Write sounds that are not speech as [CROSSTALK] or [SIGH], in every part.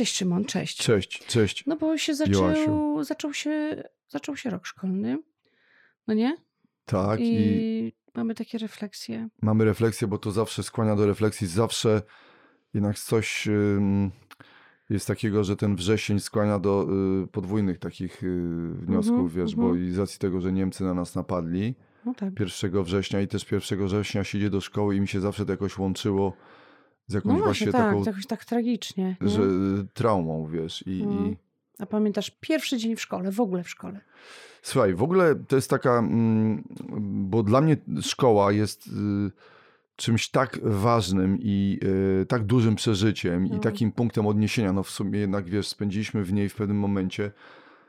Cześć Szymon, cześć. Cześć, cześć. No bo się zaczął, zaczął się, zaczął się rok szkolny, no nie? Tak, i... I mamy takie refleksje. mamy refleksję, bo to zawsze skłania do refleksji. Zawsze jednak coś jest takiego, że ten wrzesień skłania do y, podwójnych takich y, wniosków, Mhm, wiesz, mhm. bo i z racji tego, że Niemcy na nas napadli No tak. 1 września i też 1 września się idzie do szkoły i mi się zawsze to jakoś łączyło z jakąś No właśnie właśnie, tak, taką, jakoś tak tragicznie. Nie? że y, traumą, wiesz. I, No. i A pamiętasz pierwszy dzień w szkole, w ogóle w szkole? Słuchaj, w ogóle to jest taka, mm, bo dla mnie szkoła jest y, czymś tak ważnym i y, tak dużym przeżyciem i No. takim punktem odniesienia. No w sumie jednak, wiesz, spędziliśmy w niej w pewnym momencie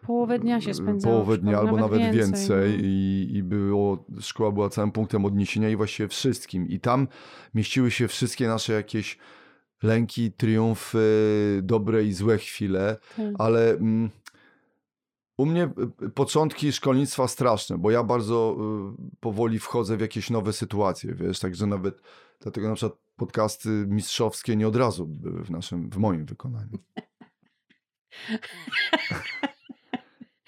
Połowę dnia się spędzało połowę dnia albo nawet więcej, no. i, i było, szkoła była całym punktem odniesienia i właściwie wszystkim. I tam mieściły się wszystkie nasze jakieś lęki, triumfy, dobre i złe chwile Tak. ale mm, u mnie y, początki szkolnictwa straszne, bo ja bardzo y, powoli wchodzę w jakieś nowe sytuacje, wiesz, także nawet dlatego na przykład podcasty mistrzowskie nie od razu były w naszym, w moim wykonaniu. [LAUGHS]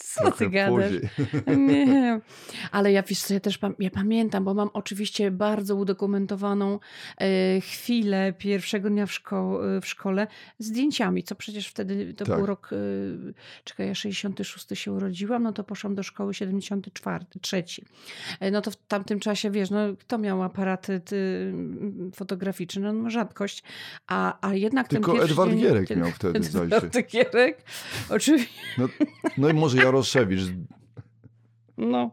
Co ty gadasz? Nie, [LAUGHS] ale ja, wiesz co, ja też ja pamiętam, bo mam oczywiście bardzo udokumentowaną e, chwilę pierwszego dnia w, szko- w szkole z zdjęciami, co przecież wtedy to Tak. był rok, e, czekaj, ja 66 się urodziłam, no to poszłam do szkoły 74, trzeci. E, No to w tamtym czasie, wiesz, no kto miał aparaty ty, fotograficzne? No rzadkość, a, a jednak ten Tylko pierwszy Edward dzień... Gierek ten- miał wtedy, [LAUGHS] zdaje się. Edward Gierek, oczywiście. No, no i może Jaroszewicz. No.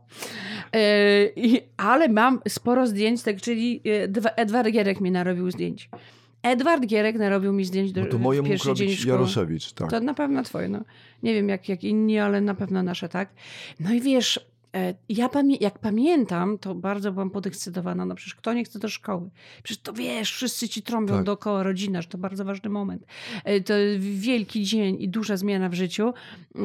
I, ale mam sporo zdjęć, tak, czyli e, Dwa- Edward Gierek mi narobił zdjęć. Edward Gierek narobił mi zdjęć do, No to moje mógł robić. Jaroszewicz, tak. To na pewno twoje, no. Nie wiem jak, jak inni, ale na pewno nasze, tak? No i wiesz, ja pamię- jak pamiętam, to bardzo byłam podekscytowana. No przecież kto nie chce do szkoły? Przecież to wiesz, wszyscy ci trąbią Tak. dookoła rodzina, że to bardzo ważny moment. E, To wielki dzień i duża zmiana w życiu.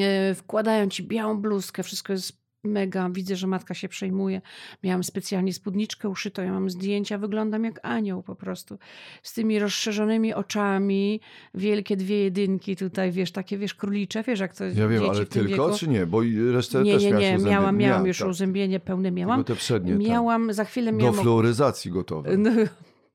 E, Wkładają ci białą bluzkę, wszystko jest mega. Widzę, że matka się przejmuje. Miałam specjalnie spódniczkę uszytą, ja mam zdjęcia, wyglądam jak anioł po prostu. Z tymi rozszerzonymi oczami, wielkie dwie jedynki tutaj, wiesz, takie, wiesz, królicze, wiesz, jak to Ja wiem, ale tylko wieku. czy nie? Bo resztę Nie, też nie, nie, uzębienie. miałam, miałam już tak. uzębienie pełne Tylko miałam. te przednie, tak. Miałam, za chwilę Do miałam... fluoryzacji gotowe. No,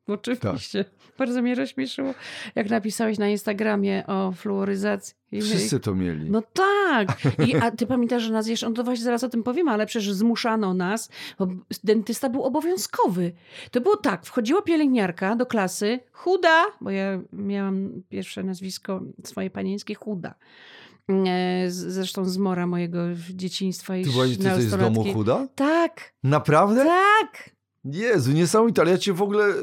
oczywiście. Bardzo mnie rozśmieszyło, jak napisałeś na Instagramie o fluoryzacji. Wszyscy to mieli. No tak. I, a ty pamiętasz, że nas jeszcze, no to właśnie zaraz o tym powiemy, ale przecież zmuszano nas, bo dentysta był obowiązkowy. To było tak, wchodziła pielęgniarka do klasy, chuda, bo ja miałam pierwsze nazwisko swoje panieńskie, chuda. E, Zresztą z mora mojego dzieciństwa i Ty, byłaś, z domu chuda? Tak, Naprawdę? tak. Jezu, niesamowite, ale ja cię w ogóle e,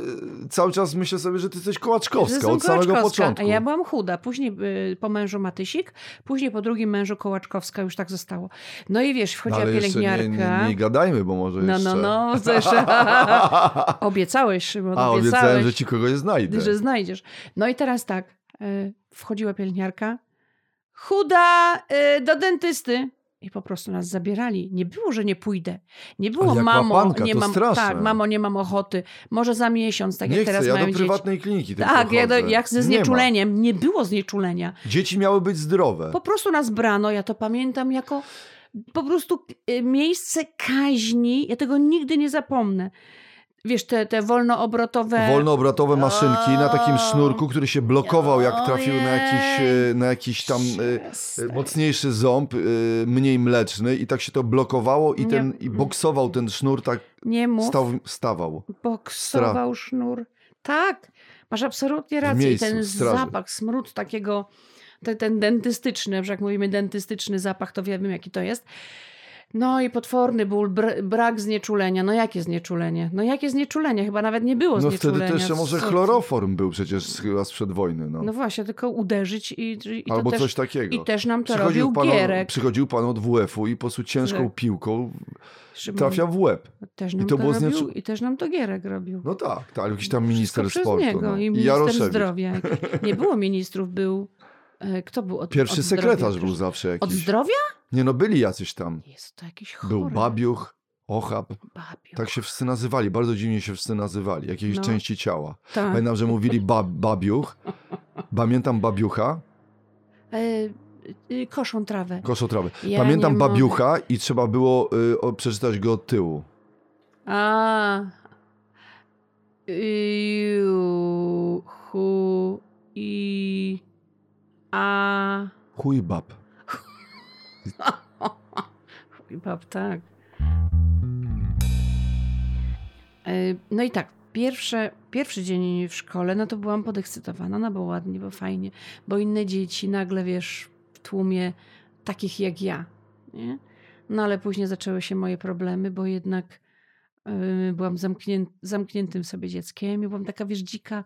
cały czas myślę sobie, że ty jesteś Kołaczkowska od samego początku. A ja byłam chuda. Później y, po mężu Matysik, później po drugim mężu Kołaczkowska już tak zostało. No i wiesz, No, wchodziła ale jeszcze nie, pielęgniarka. nie, nie gadajmy, bo może No, jeszcze... no, no, [LAUGHS] to jeszcze... [LAUGHS] Obiecałeś, Szymon, A, obiecałem, że ci kogoś znajdę. że znajdziesz. No i teraz tak, y, wchodziła pielęgniarka, chuda y, do dentysty. I po prostu nas zabierali. Nie było, że nie pójdę. Nie było, mamo, łapanka, nie mam, straszne. tak, mamo, nie mam ochoty. Może za miesiąc, tak nie jak chcę, teraz ja mają do dzieci. prywatnej kliniki tylko Tak, jak, do, jak ze Nie znieczuleniem. Nie było znieczulenia. Dzieci miały być zdrowe. Po prostu nas brano, ja to pamiętam jako po prostu y, miejsce kaźni. Ja tego nigdy nie zapomnę. Wiesz, te, te wolnoobrotowe... Wolnoobratowe maszynki na takim O. sznurku, który się blokował, jak trafił na jakiś, e, na jakiś tam e, Przestań. mocniejszy ząb, e, mniej mleczny i tak się to blokowało i, Nie. ten, i boksował ten sznur, tak Nie mów, stawał. boksował sznur. Tak, masz absolutnie rację. I miejscu, ten zapach, smród takiego, te, ten dentystyczny, że jak mówimy dentystyczny zapach, to wiemy jaki to jest. No i potworny ból, br- brak znieczulenia. No jakie znieczulenie? No jakie znieczulenie? Chyba nawet nie było No znieczulenia. wtedy to jeszcze może chloroform był przecież chyba sprzed wojny. No. No właśnie, tylko uderzyć i, i to Albo też, coś takiego. I też nam to Przychodził robił pan, Gierek. przychodził pan od WF-u i po prostu ciężką Tak. piłką Szymon. trafia w łeb. Też I nam to to, było robił, I też nam to Gierek robił. No tak, tak, jakiś tam Wszystko minister przez sportu. niego. no. I I minister Jaroszewicz. zdrowia. [LAUGHS] Nie było ministrów, był... e, Kto był od Pierwszy od sekretarz zdrowia? był zawsze jakiś. Od zdrowia? Nie no, byli jacyś tam. Jest to jakiś chory. Był Babiuch, Ochab. Babiuch. Tak się wszyscy nazywali, bardzo dziwnie się wszyscy nazywali. Jakieś No. części ciała. Tak. Pamiętam, że mówili bab, Babiuch. [LAUGHS] Pamiętam Babiucha. y, koszą trawę. Koszą trawę. Ja Pamiętam nie mogę. babiucha i trzeba było y, przeczytać go od tyłu. A. Ju, hu, i, a. Chuj bab. [LAUGHS] Chuj bab, tak. E, No i tak, pierwsze, pierwszy dzień w szkole, no to byłam podekscytowana, no bo ładnie, bo fajnie, bo inne dzieci nagle, wiesz, w tłumie takich jak ja, nie? No ale później zaczęły się moje problemy, bo jednak y, byłam zamknię, zamkniętym sobie dzieckiem i byłam taka, wiesz, dzika.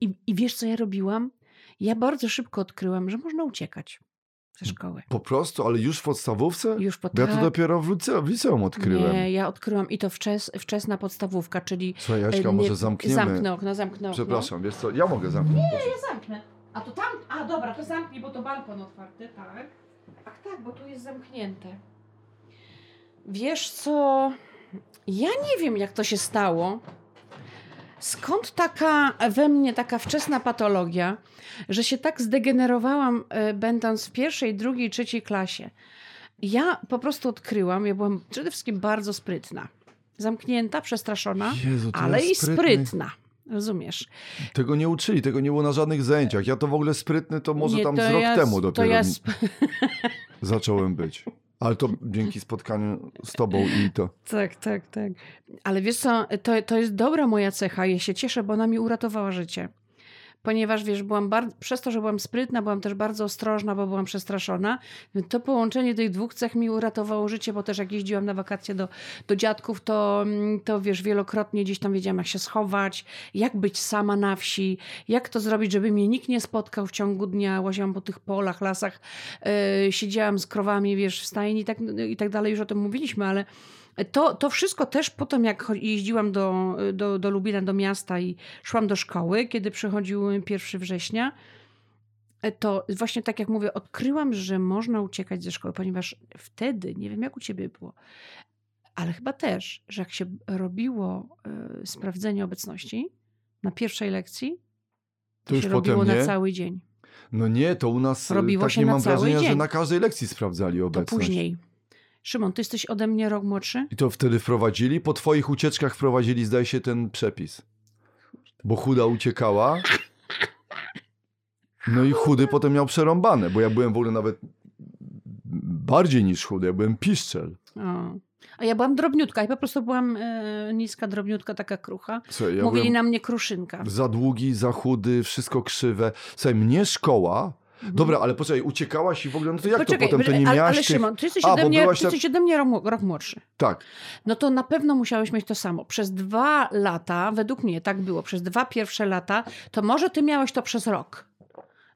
I, I wiesz, co ja robiłam? Ja bardzo szybko odkryłam, że można uciekać ze szkoły. Po prostu, ale już w podstawówce? Już po Bo ja to tak- dopiero w liceum, w liceum odkryłem. Nie, ja odkryłam i to wczes, wczesna podstawówka, czyli... Słuchaj, e, Jaśka, nie- może zamkniemy. Zamknę okno, zamknę okno. Przepraszam, wiesz co, ja mogę zamknąć. Ja zamknę. A to tam... A dobra, to zamknij, bo to balkon otwarty, tak. Ach tak, bo tu jest zamknięte. Wiesz co... Ja nie wiem, jak to się stało. Skąd taka we mnie taka wczesna patologia, że się tak zdegenerowałam, e, będąc w pierwszej, drugiej, trzeciej klasie. Ja po prostu odkryłam, ja byłam przede wszystkim bardzo sprytna. Zamknięta, przestraszona, Jezu, ale i sprytny. sprytna. Rozumiesz? Tego nie uczyli, tego nie było na żadnych zajęciach. Ja to w ogóle sprytny to może Nie, tam to z rok ja, temu dopiero ja sp- [LAUGHS] zacząłem być. Ale to dzięki spotkaniu z tobą i to. Tak, tak, tak. Ale wiesz co, to, to jest dobra moja cecha. Ja się cieszę, bo ona mi uratowała życie. Ponieważ wiesz, byłam bardzo, przez to, że byłam sprytna, byłam też bardzo ostrożna, bo byłam przestraszona. To połączenie tych dwóch cech mi uratowało życie, bo też jak jeździłam na wakacje do, do dziadków, to, mm, to wiesz, wielokrotnie gdzieś tam wiedziałam, jak się schować, jak być sama na wsi, jak to zrobić, żeby mnie nikt nie spotkał w ciągu dnia. Łaziłam po tych polach, lasach, yy, siedziałam z krowami, wiesz, w stajni i tak, i tak dalej, już o tym mówiliśmy, ale to, to wszystko też potem, jak cho- jeździłam do, do, do Lubina, do miasta i szłam do szkoły, kiedy przychodził 1 września, e, to właśnie tak jak mówię, odkryłam, że można uciekać ze szkoły, ponieważ wtedy, nie wiem jak u ciebie było, ale chyba też, że jak się robiło e, sprawdzenie obecności na pierwszej lekcji, To już się potem robiło nie? na cały dzień. No nie, to u nas Robiło tak się nie mam wrażenia, że dzień. na każdej lekcji sprawdzali To obecność. później. Szymon, ty jesteś ode mnie rok młodszy? I to wtedy wprowadzili. Po twoich ucieczkach wprowadzili, zdaje się, ten przepis. Bo chuda uciekała. No i chudy potem miał przerąbane, bo ja byłem w ogóle nawet bardziej niż chudy, ja byłem piszczel. O. A ja byłam drobniutka i po prostu byłam e, niska, drobniutka, taka krucha. Słuchaj, ja Mówili na mnie kruszynka. za długi, za chudy, wszystko krzywe. Słuchaj, mnie szkoła... Dobra, ale poczekaj, uciekałaś i w ogóle, no to jak. Poczekaj, to potem, to nie ale, miałaś ale tych... Szymon, ty jesteś, A, ode mnie, ty jesteś ode mnie rok, rok młodszy. Tak, No to na pewno musiałeś mieć to samo. Przez dwa lata, według mnie tak było, przez dwa pierwsze lata, to może ty miałeś to przez rok,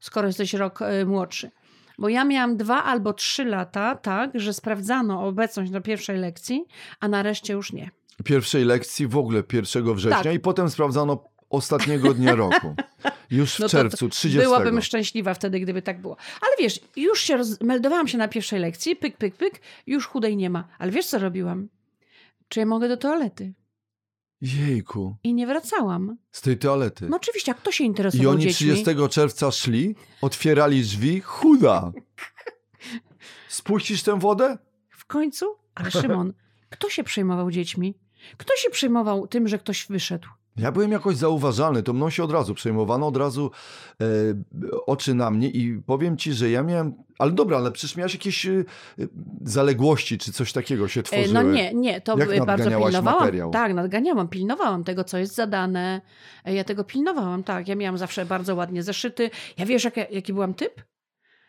skoro jesteś rok e, młodszy. Bo ja miałam dwa albo trzy lata, tak, że sprawdzano obecność na pierwszej lekcji, a na reszcie już nie. pierwszej lekcji w ogóle 1 września Tak. i potem sprawdzano ostatniego dnia [LAUGHS] roku. Już w No to- czerwcu, 30. Byłabym szczęśliwa wtedy, gdyby tak było. Ale wiesz, już się roz... meldowałam się na pierwszej lekcji, pyk, pyk, pyk, już chudej nie ma. Ale wiesz, co robiłam? Czy ja mogę do toalety? Jejku, I nie wracałam. z tej toalety. No oczywiście, a kto się I interesował oni dziećmi? 30 czerwca szli, otwierali drzwi, chuda. [LAUGHS] Spuścisz tę wodę? W końcu? Ale Szymon, [LAUGHS] kto się przejmował dziećmi? Kto się przejmował tym, że ktoś wyszedł? Ja byłem jakoś zauważalny, to mną się od razu przejmowano, od razu e, oczy na mnie i powiem ci, że ja miałem, ale dobra, ale przecież miałeś jakieś e, zaległości czy coś takiego się E, tworzyły. No nie, nie, to Jak bardzo pilnowałam. materiał? Tak, nadganiałam, pilnowałam tego, co jest zadane. E, Ja tego pilnowałam, tak. Ja miałam zawsze bardzo ładnie zeszyty. Ja wiesz, jaki, jaki byłam typ?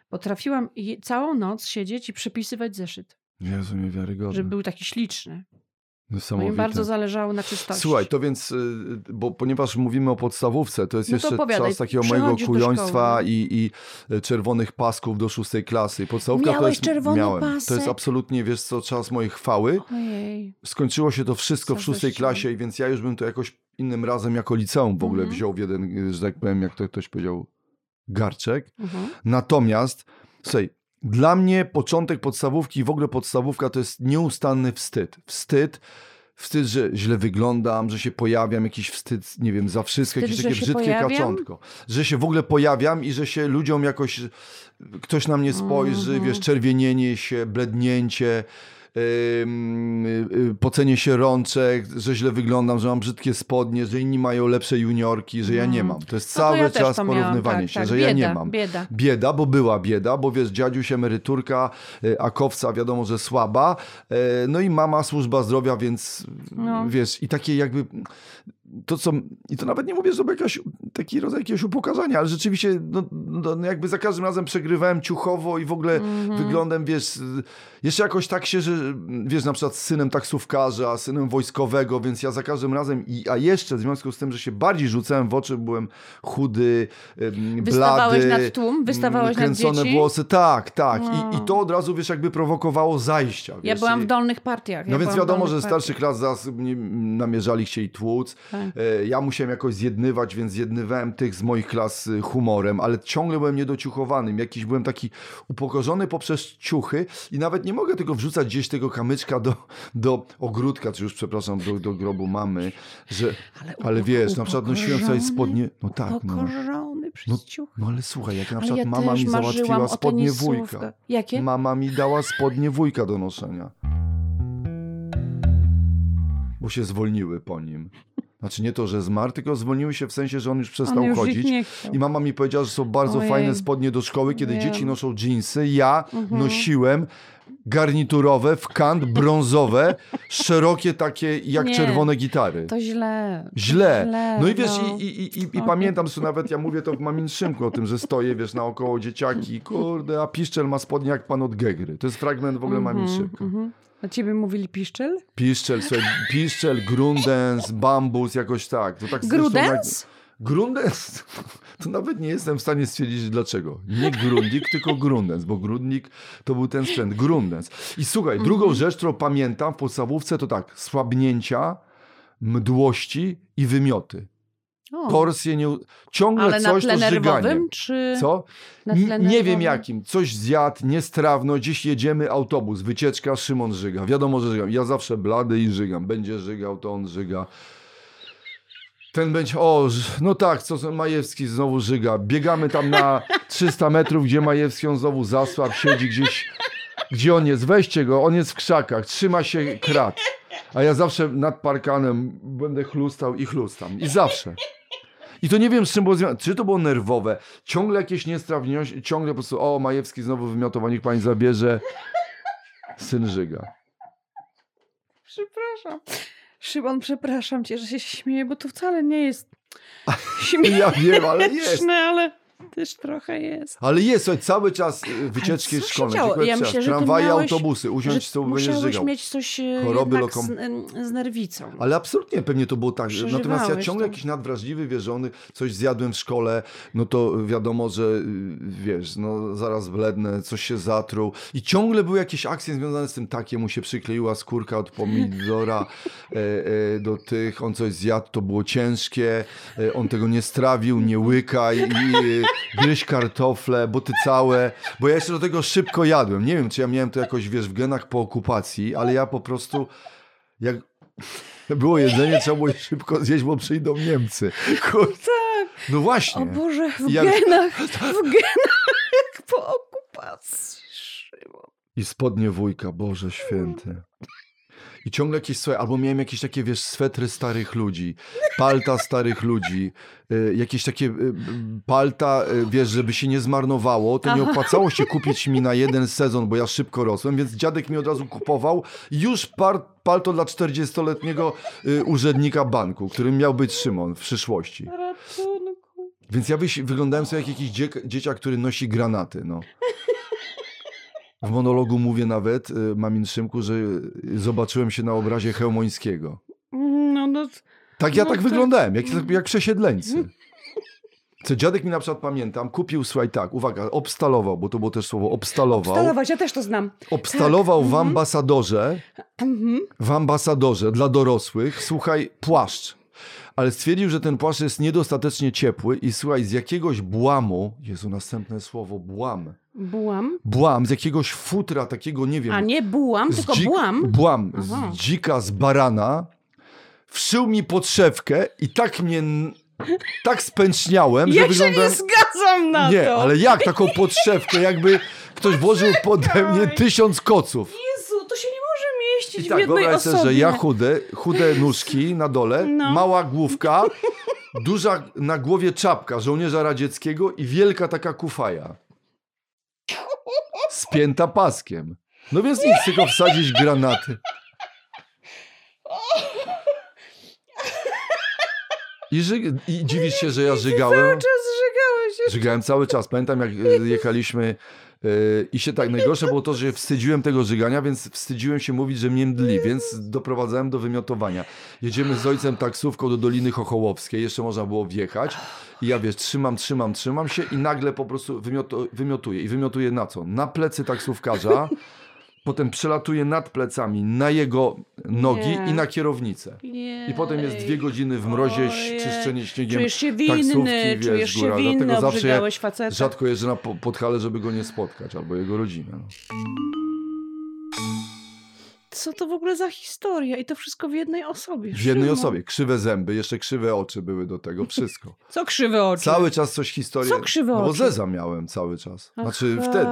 Potrafiłam całą noc siedzieć i przepisywać zeszyt, Jezu, niewiarygodne. żeby był taki śliczny. Bo im Niesamowite. bardzo zależało na czystości. Słuchaj, to więc, y, bo ponieważ mówimy o podstawówce, to jest No to jeszcze opowiadaj. czas takiego mojego kujoństwa i, i y, czerwonych pasków do szóstej klasy. Podstawówka to Miałeś jest, czerwony miałem. To pasek? jest absolutnie, wiesz co, czas mojej chwały. Ojej. Skończyło się to wszystko w szóstej klasie, i więc ja już bym to jakoś innym razem jako liceum w ogóle Mhm. wziął w jeden, y, że tak powiem, jak to ktoś powiedział, garczek. Mhm. Natomiast, słuchaj, dla mnie początek podstawówki i w ogóle podstawówka to jest nieustanny wstyd. Wstyd, wstyd, że źle wyglądam, że się pojawiam, jakiś wstyd, nie wiem, za wszystko, Wstyd, jakieś takie brzydkie pojawiam? kaczątko. Że się w ogóle pojawiam i że się ludziom jakoś, ktoś na mnie spojrzy, Mhm. wiesz, czerwienienie się, blednięcie, pocenie się rączek, że źle wyglądam, że mam brzydkie spodnie, że inni mają lepsze juniorki, że ja nie mam. To jest No to cały ja czas miałam, porównywanie tak, się, tak. że bieda, ja nie mam. Bieda. Bieda, bo była bieda, bo wiesz, dziadziuś emeryturka, y, a kowca wiadomo, że słaba, y, no i mama służba zdrowia, więc No. wiesz, i takie jakby to co, i to nawet nie mówię, żeby jakaś, taki rodzaj jakiegoś upokarzania, ale rzeczywiście no, no, no jakby za każdym razem przegrywałem ciuchowo i w ogóle Mhm. wyglądem, wiesz, jeszcze jakoś tak się, że wiesz, na przykład z synem taksówkarza, synem wojskowego, więc ja za każdym razem, i, a jeszcze w związku z tym, że się bardziej rzucałem w oczy, byłem chudy, ym, Wystawałeś blady, nad tłum? Wystawałeś mm, nad kręcone dzieci? włosy, tak, tak. No. I, I to od razu, wiesz, jakby prowokowało zajścia. Ja wiesz, byłam i- w dolnych partiach. no ja więc byłam w wiadomo, że starszych lat zaraz namierzali, chcieli tłuc. Tak. E, Ja musiałem jakoś zjednywać, więc zjednywałem tych z moich klas y, humorem, ale ciągle byłem niedociuchowanym. Jakiś byłem taki upokorzony poprzez ciuchy i nawet nie mogę tego wrzucać gdzieś tego kamyczka do, do ogródka, czy już przepraszam, do, do grobu mamy, że, Ale, ale wiesz, na przykład nosiłem sobie spodnie, no tak, no. No, no ale słuchaj, jak na przykład ja mama mi załatwiła spodnie wujka. Jakie? Mama mi dała spodnie wujka do noszenia. Bo się zwolniły po nim. Znaczy nie to, że zmarł, tylko zwolniły się w sensie, że on już przestał On już chodzić. I mama mi powiedziała, że są bardzo Ojej. fajne spodnie do szkoły, kiedy Wiem. dzieci noszą dżinsy. Ja Mhm. nosiłem garniturowe, w kant, brązowe, [LAUGHS] szerokie takie jak Nie. czerwone gitary. To źle. Źle. Źle, No i wiesz, no. i, i, i, i pamiętam, że nawet ja mówię to w Mamin Szymku o tym, że stoję, wiesz, naokoło dzieciaki, kurde, a piszczel ma spodnie jak pan od Gegry. To jest fragment w ogóle Mamin Szymka. Mhm. A ciebie mówili piszczel? Piszczel, słuchaj, piszczel, grundens, bambus, jakoś tak. To tak Grudens? Grundens? To nawet nie jestem w stanie stwierdzić dlaczego. Nie grundik, tylko grundens, bo grundnik to był ten sprzęt. Grundens. I słuchaj, Mhm. drugą rzecz, którą pamiętam w podstawówce to tak, słabnięcia, mdłości i wymioty. O, Torsje nie... Ciągle ale na coś tle to nerwowym, czy... Co? Na tle nie wiem jakim. Coś zjadł, niestrawno, gdzieś jedziemy, autobus, wycieczka, Szymon żyga. Wiadomo, że żygam. Ja zawsze blady i żygam. Będzie żygał, to on żyga. Ten będzie, o, no tak, co Majewski znowu żyga. Biegamy tam na 300 metrów, gdzie Majewski on znowu zasłab, siedzi gdzieś, gdzie on jest. Weźcie go, on jest w krzakach, trzyma się krat. A ja zawsze nad parkanem będę chlustał i chlustam. I zawsze. I to nie wiem, z czym było związane. Czy to było nerwowe? Ciągle jakieś niestrawności, ciągle po prostu, o, Majewski znowu wymiotował, niech pani zabierze. Syn żyga. Przepraszam. Szymon, przepraszam cię, że się śmieję, bo to wcale nie jest śmieszne, [LAUGHS] Ja wiem, ale jest. ale też trochę jest. Ale jest, słuchaj, cały czas y, wycieczki co szkolne. Ja myślę, że Tramwaje, miałeś- autobusy, usiąść, to będziesz żygał. mieć coś e, Choroby lokom- z, em, z nerwicą. Ale absolutnie pewnie to było tak. Natomiast ja ciągle to. jakiś nadwrażliwy, wierzony, coś zjadłem w szkole, no to wiadomo, że y, wiesz, no zaraz blednę, coś się zatruł. I ciągle były jakieś akcje związane z tym, takie mu się przykleiła skórka od pomidora [LAUGHS] e, e, do tych, on coś zjadł, to było ciężkie, e, on tego nie strawił, nie łykaj, i, gryź kartofle, bo ty całe, bo ja jeszcze do tego szybko jadłem. Nie wiem, czy ja miałem to jakoś, wiesz, w genach po okupacji, ale ja po prostu jak było jedzenie, trzeba było je szybko zjeść, bo przyjdą Niemcy. Kurde. No O właśnie. Boże, w Ja- genach, w genach, jak po okupacji. Szymon. I spodnie wujka, Boże święty. I ciągle jakieś, słuchaj, albo miałem jakieś takie, wiesz, swetry starych ludzi, palta starych ludzi, y, jakieś takie y, y, palta, y, wiesz, żeby się nie zmarnowało, to nie Aha. opłacało się kupić mi na jeden sezon, bo ja szybko rosłem, więc dziadek mi od razu kupował już par, palto dla 40-letniego y, urzędnika banku, którym miał być Szymon w przyszłości. Ratunku. Więc ja wyś- wyglądałem sobie jak jakiś dzie- dzieciak, który nosi granaty, no. W monologu mówię nawet, y, Mamin Szymku, że zobaczyłem się na obrazie Chełmońskiego. No, no, Tak ja No tak tak. wyglądałem, jak, jak przesiedleńcy. Co dziadek mi na przykład pamiętam, kupił, słuchaj, tak, uwaga, obstalował, bo to było też słowo, obstalował. Stalować, ja też to znam. Obstalował Tak, w mhm. ambasadorze, Mhm. w ambasadorze dla dorosłych, słuchaj, płaszcz. Ale stwierdził, że ten płaszcz jest niedostatecznie ciepły i słuchaj, z jakiegoś błamu, Jezu, następne słowo, błam, Bułam. błam, z jakiegoś futra takiego, nie wiem, A nie bułam, tylko dzik- bułam. Błam, Aha. z dzika, z barana, wszył mi podszewkę i tak mnie, tak spęczniałem, że Ja się wyglądałem... nie zgadzam na Nie, to. ale jak taką podszewkę, jakby ktoś włożył pode mnie tysiąc koców. Jezu, to się nie może mieścić I w tak, jednej wyobraź osobie. sobie, że ja chudy, chude nóżki na dole, [LAUGHS] No. mała główka, duża na głowie czapka żołnierza radzieckiego i wielka taka kufaja. Spięta paskiem. No więc nic, tylko wsadzić granaty. I, ży- I dziwisz się, że ja żygałem? Cały czas żygałeś. Żygałem cały czas. Pamiętam, jak e, jechaliśmy i się tak, najgorsze było to, że wstydziłem tego żygania, więc wstydziłem się mówić, że mnie mdli, więc doprowadzałem do wymiotowania. Jedziemy z ojcem taksówką do Doliny Chochołowskiej, jeszcze można było wjechać i ja wiesz, trzymam, trzymam, trzymam się i nagle po prostu wymiotuję. I wymiotuję na co? Na plecy taksówkarza, potem przelatuję nad plecami na jego nogi Nie. i na kierownicę. Jej. I potem jest dwie godziny w mrozie, czyszczenie śniegiem. Czujesz się taksówki, winny, wiesz, czujesz się góra. winny, Dlatego zawsze obrzygałeś faceta. Rzadko jeżdżę na po- Podhale, żeby go nie spotkać, albo jego rodzinę. No. Co to w ogóle za historia? I to wszystko w jednej osobie. W jednej Szymon. osobie. Krzywe zęby, jeszcze krzywe oczy były do tego, wszystko. [LAUGHS] Co krzywe oczy? Cały czas coś historii. Co krzywe no, bo oczy? zeza miałem cały czas. Znaczy Aha, wtedy.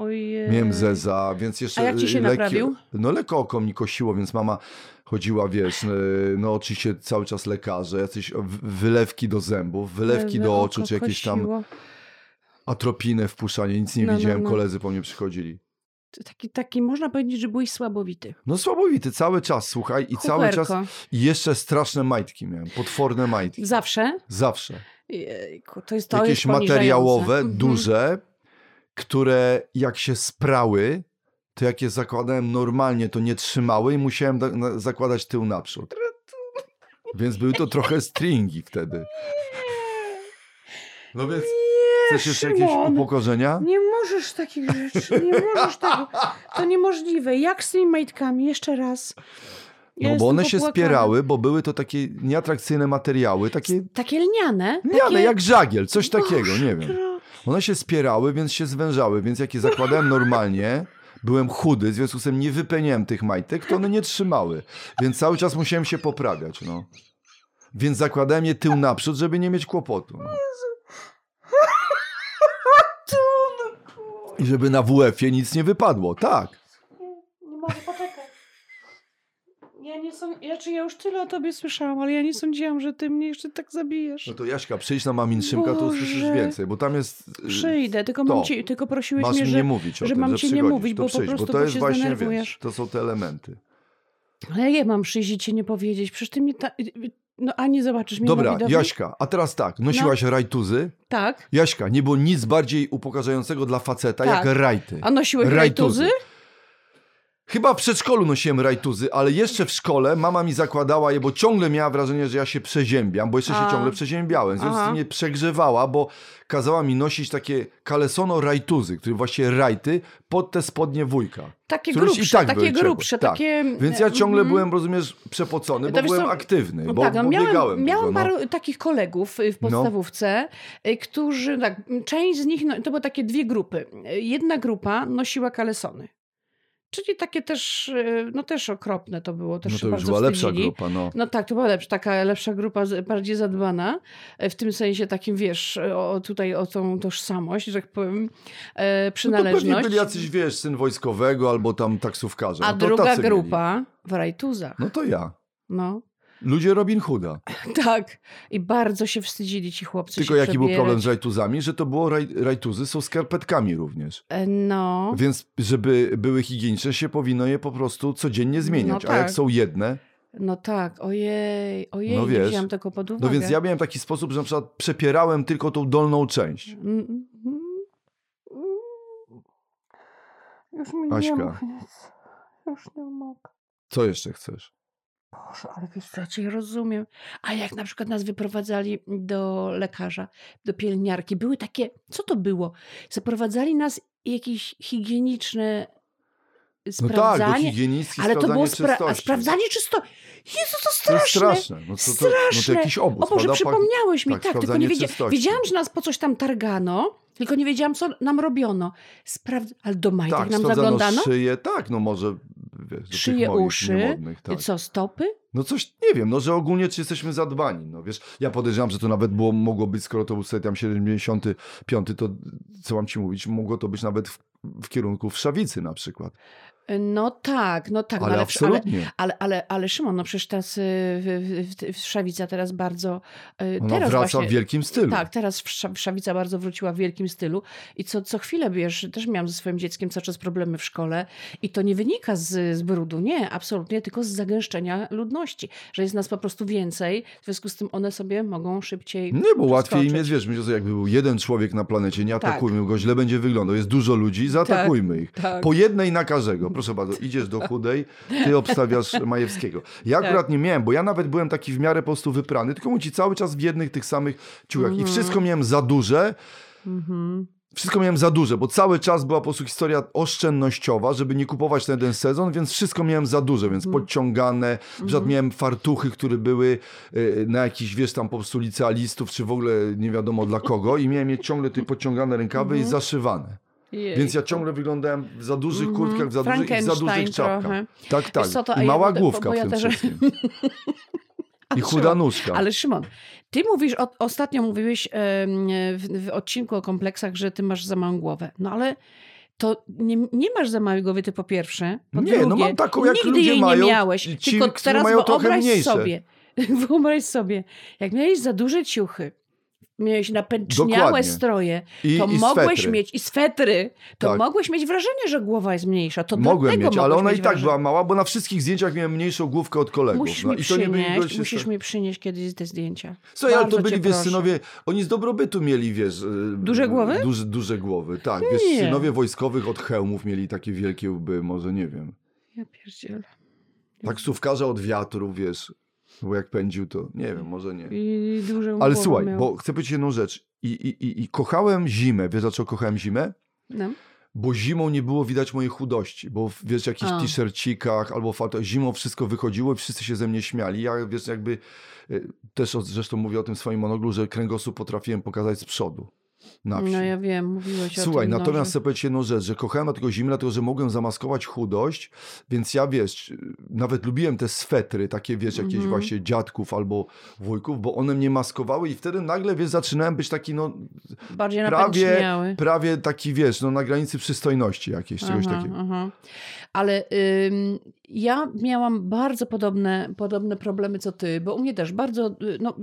Ojej. Miałem zeza, więc jeszcze... A jak ci się lekkie- naprawił? No lekko oko mi kosiło, więc mama chodziła, wiesz, e, no oczywiście cały czas lekarze, jakieś w- wylewki do zębów, wylewki do oczu, czy jakieś tam atropinę wpuszczanie, nic nie No, no, widziałem, no. koledzy po mnie przychodzili. Taki, taki, można powiedzieć, że byłeś słabowity. No słabowity cały czas, słuchaj, i cały czas... I jeszcze straszne majtki miałem, potworne majtki. Zawsze? Zawsze. Jejku, to jest to Jakieś materiałowe, Mhm. duże, które jak się sprały, to jak je zakładałem normalnie, to nie trzymały i musiałem zakładać tył naprzód. Więc były to trochę stringi wtedy. No więc chcesz jeszcze jakieś Szymon. upokorzenia? Nie możesz takich rzeczy, nie możesz tego. To niemożliwe. Jak z tymi majtkami? Jeszcze raz. Ja No bo one się spierały, bo były to takie nieatrakcyjne materiały, takie Takie lniane? Miane, takie... jak żagiel, coś takiego, Boże, nie wiem. One się spierały, więc się zwężały, więc jak je zakładałem normalnie, byłem chudy, w związku z tym nie wypełniałem tych majtek, to one nie trzymały. Więc cały czas musiałem się poprawiać, no. Więc zakładałem je tył naprzód, żeby nie mieć kłopotu. No. I żeby na WF-ie nic nie wypadło, tak. Nie mogę poczekać. Ja nie są, ja, czy ja już tyle o tobie słyszałam, ale ja nie sądziłam, że ty mnie jeszcze tak zabijesz. No to Jaśka, przyjdź na Mamin Szymka, to usłyszysz więcej, bo tam jest... y, Przyjdę, tylko, to. mam ci, tylko prosiłeś Masz mnie, że... nie mówić o że tym, mam że ci nie mówić, bo po prostu, bo to jest się właśnie, wiesz, to są te elementy. Ale ja mam przyjść i ci nie powiedzieć. Przecież ty mi ta... No a nie zobaczysz mnie Dobra? Jaśka, a teraz tak, nosiłaś rajtuzy. Tak. Jaśka, nie było nic bardziej upokarzającego dla faceta Tak. jak rajty. A nosiłeś Rajtuzy. rajtuzy? Chyba w przedszkolu nosiłem rajtuzy, ale jeszcze w szkole mama mi zakładała je, bo ciągle miała wrażenie, że ja się przeziębiam, bo jeszcze się A. ciągle przeziębiałem. W związku z tym mnie przegrzewała, bo kazała mi nosić takie kalesono rajtuzy, które właśnie rajty pod te spodnie wujka. Takie grubsze, tak takie grubsze, Tak. takie... Więc ja ciągle Mhm. byłem, rozumiesz, przepocony, bo byłem co, aktywny, No bo, tak, no bo biegałem miałam, dużo. no. paru takich kolegów y, w podstawówce, y, którzy, tak, część z nich, no, to były takie dwie grupy. Y, Jedna grupa nosiła kalesony. Czyli takie też, y, no też okropne to było, też No to już była lepsza wstydzili. grupa, no. No tak, to była lepsza, taka lepsza grupa, bardziej zadbana, e, w tym sensie takim, wiesz, o, tutaj o tą tożsamość, że tak powiem, e, No to przynależność. pewnie byli jacyś, wiesz, syn wojskowego albo tam taksówkarza. A no druga mieli. grupa w rajtuzach. No to ja. No, Ludzie Robin Hooda. [LAUGHS] tak. I bardzo się wstydzili ci chłopcy Tylko jaki był przebierać. problem z rajtuzami? Że to było raj, rajtuzy są skarpetkami również. E, No, Więc żeby były higieniczne, się powinno je po prostu codziennie zmieniać. No A jak tak. są jedne, no tak, ojej, ojej, No nie wiesz. wziąłem tego pod uwagę. no więc ja miałem taki sposób, że na przykład przepierałem tylko tą dolną część. Mm, mm, mm. Już mi Aśka. nie mów nic. Już nie mogę. Co jeszcze chcesz? Boże, ale wiesz co, ja cię rozumiem. A jak na przykład nas wyprowadzali do lekarza, do pielęgniarki, były takie, co to było? Zaprowadzali nas jakieś higieniczne No tak, sprawdzanie... higienistki ale to było sprawdzanie spra- a sprawdzanie czysto... Jezu, to To jest straszne! straszne. No to, to, no to Straszne. jakiś obóz, O Boże, przypomniałeś mi, tak, tak, tylko sprawdzanie nie wiedziałam. Wiedziałam, że nas po coś tam targano, tylko nie wiedziałam, co nam robiono. Sprawdz... Ale do majtek Tak, nam sprawdzano zaglądano? szyję, tak, no może wiesz, Szyję, uszy, tak. co, stopy? No coś, nie wiem, no że ogólnie czy jesteśmy zadbani, no wiesz, ja podejrzewam, że to nawet było, mogło być, skoro to był sobie tam 75, to co mam ci mówić, mogło to być nawet w, w kierunku Wszawicy na przykład, No tak, no tak. no ale, ale, ale, absolutnie. ale, ale, ale Szymon, no przecież teraz y, w, w, w Szawica teraz bardzo... y, Ona teraz wraca właśnie, w wielkim stylu. Tak, teraz Wszawica bardzo wróciła w wielkim stylu i co, co chwilę, wiesz, też miałam ze swoim dzieckiem cały czas problemy w szkole i to nie wynika z, z brudu, nie, absolutnie, tylko z zagęszczenia ludności, że jest nas po prostu więcej, w związku z tym one sobie mogą szybciej Nie, bo łatwiej im jest, wiesz, myślę sobie, jakby był jeden człowiek na planecie, nie Tak. atakujmy go, źle będzie wyglądał, jest dużo ludzi, zaatakujmy ich. tak. Po jednej na każdego. Proszę bardzo, idziesz do chudej, ty obstawiasz Majewskiego. Ja Tak. akurat nie miałem, bo ja nawet byłem taki w miarę po prostu wyprany, tylko mu ci cały czas w jednych tych samych ciuchach. Mhm. I wszystko miałem za duże, wszystko miałem za duże, bo cały czas była po prostu historia oszczędnościowa, żeby nie kupować na jeden sezon, więc wszystko miałem za duże, więc Mhm. podciągane. Na przykład miałem fartuchy, które były y, na jakichś, wiesz, tam po prostu licealistów, czy w ogóle nie wiadomo dla kogo i miałem je ciągle te podciągane rękawy Mhm. i zaszywane. Jej. Więc ja ciągle wyglądałem w za dużych Mhm. kurtkach, w za dużych i za dużych czapkach. trochę. Tak, tak. Co, I ja mała będę- główka bo ja w tym też- wszystkim. [LAUGHS] I chuda nóżka. Ale Szymon, ty mówisz, o, ostatnio mówiłeś w, w odcinku o kompleksach, że ty masz za małą głowę. No ale to nie, nie masz za małej głowy, ty po pierwsze. Po Nie, no drugie, mam taką, jak nigdy ludzie jej mają, nie miałeś. ci, tylko teraz mają wyobraź sobie, [LAUGHS] wyobraź sobie, jak miałeś za duże ciuchy, miałeś napęczniałe Dokładnie. stroje, I, to i mogłeś swetry. mieć, i swetry, to Tak. mogłeś mieć wrażenie, że głowa jest mniejsza. To Mogłem mieć, ale ona mieć i tak wrażenie. była mała, bo na wszystkich zdjęciach miałem mniejszą główkę od kolegów. Musisz no, mi przynieść, goście musisz mi przynieść kiedyś te zdjęcia. Słuchaj, ale to byli, wiesz, synowie, oni z dobrobytu mieli, wiesz... e, Duże głowy? Duże, duże głowy, tak. Wiesz, Nie. synowie wojskowych od hełmów mieli takie wielkie łby, może nie wiem. Ja pierdzielę. Taksówkarza od wiatru, wiesz, bo jak pędził, to nie wiem, może nie. I Ale słuchaj, miał. bo chcę powiedzieć jedną rzecz. I, i, i, I kochałem zimę. Wiesz, dlaczego kochałem zimę? No. Bo zimą nie było widać mojej chudości, bo w- wiesz, jakichś t-shircikach albo fato, zimą wszystko wychodziło i wszyscy się ze mnie śmiali. Ja, wiesz, jakby y, też zresztą mówię o tym swoim monoglu, że kręgosłup potrafiłem pokazać z przodu. Na wsi. No ja wiem, mówiłeś o Słuchaj, tym. no, natomiast chcę powiedzieć jedną rzecz, że kochałem dlatego zimę, dlatego że mogłem zamaskować chudość, więc ja wiesz, nawet lubiłem te swetry, takie wiesz, jakieś Mhm. właśnie dziadków albo wujków, bo one mnie maskowały i wtedy nagle, wiesz, zaczynałem być taki, no, Bardziej prawie, prawie taki, wiesz, no na granicy przystojności jakiejś, czegoś Aha, takiego. aha. Ale ym, ja miałam bardzo podobne, podobne problemy co ty, bo u mnie też bardzo y, no,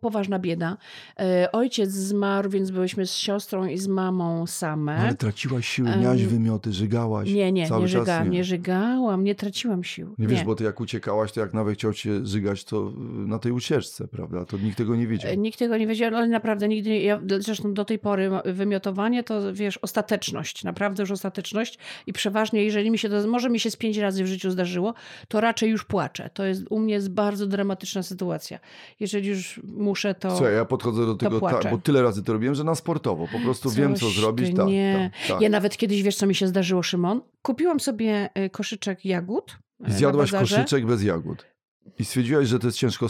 poważna bieda. E, ojciec zmarł, więc byłyśmy z siostrą i z mamą same. Ale traciłaś siły, miałaś wymioty, żygałaś. Nie, nie, cały nie czas żygałam, nie. nie żygałam, nie traciłam sił. Nie wiesz, bo ty jak uciekałaś, to jak nawet chciał cię żygać, to y, na tej ucieczce, prawda? To nikt tego nie wiedział. E, Nikt tego nie wiedział, ale naprawdę nigdy, nie- ja, zresztą do tej pory wymiotowanie to wiesz, ostateczność, naprawdę już ostateczność i przeważnie, jeżeli mi się to, może mi się z pięć razy w życiu zdarzyło, to raczej już płaczę. To jest, u mnie jest bardzo dramatyczna sytuacja. Jeżeli już muszę, to... Słuchaj, ja podchodzę do tego tak, bo tyle razy to robiłem, że na sportowo. Po prostu wiem, co Coś zrobić. Tak, nie. tak, tak. Ja nawet kiedyś, wiesz co mi się zdarzyło, Szymon? Kupiłam sobie e, koszyczek jagód na zjadłaś koszyczek bez jagód. I stwierdziłaś, że to jest ciężko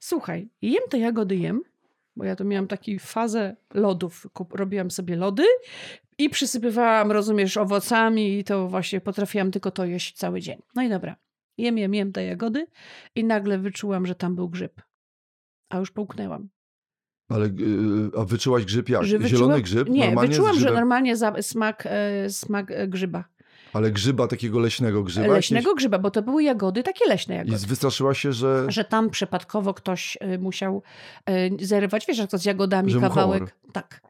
Słuchaj, jem te jagody, jem, bo ja to miałam taką fazę lodów. Robiłam sobie lody i przysypywałam, rozumiesz, owocami i to właśnie potrafiłam tylko to jeść cały dzień. No i dobra, jem, jem, jem te jagody i nagle wyczułam, że tam był grzyb. A już połknęłam. Ale yy, a wyczułaś grzyb jak? Że Zielony wyczułam- grzyb? Nie, wyczułam, że normalnie za, smak, e, smak e, grzyba. Ale grzyba, takiego leśnego grzyba? Leśnego grzyba, bo to były jagody, takie leśne jakieś? jagody. I wystraszyłaś się, że... że tam przypadkowo ktoś y, musiał y, zerwać, wiesz, jak to z jagodami Że kawałek. Tak.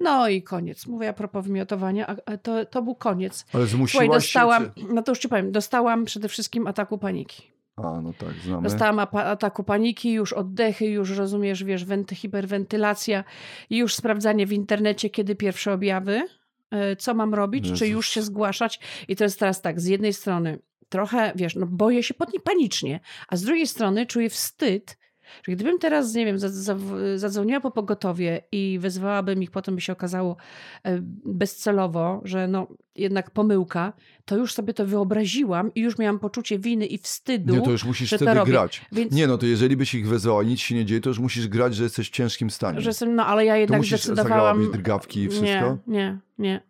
No i koniec. Mówię a propos wymiotowania, a, to, to był koniec. Ale Słuchaj, zmusiłaś dostałam, się... no to już ci powiem, dostałam przede wszystkim ataku paniki. Czy... A, no tak, znamy. Dostałam ataku paniki, już oddechy, już rozumiesz, wiesz, wenty, hiperwentylacja, i już sprawdzanie w internecie, kiedy pierwsze objawy, y, co mam robić, czy Jezus. już się zgłaszać. I to jest teraz tak, z jednej strony trochę, wiesz, no boję się pod panicznie, a z drugiej strony czuję wstyd, że gdybym teraz, nie wiem, za- za- zadzwoniła po pogotowie i wezwałabym ich, potem by się okazało e, bezcelowo, że no jednak pomyłka, to już sobie to wyobraziłam i już miałam poczucie winy i wstydu. Nie, to już musisz że to wtedy grać. Więc- Nie, no to jeżeli byś ich wezwała, nic się nie dzieje, to już musisz grać, że jesteś w ciężkim stanie. Że jestem, no ale ja to jednak musisz zdecydowałam. drgawki i wszystko? Nie, nie, nie.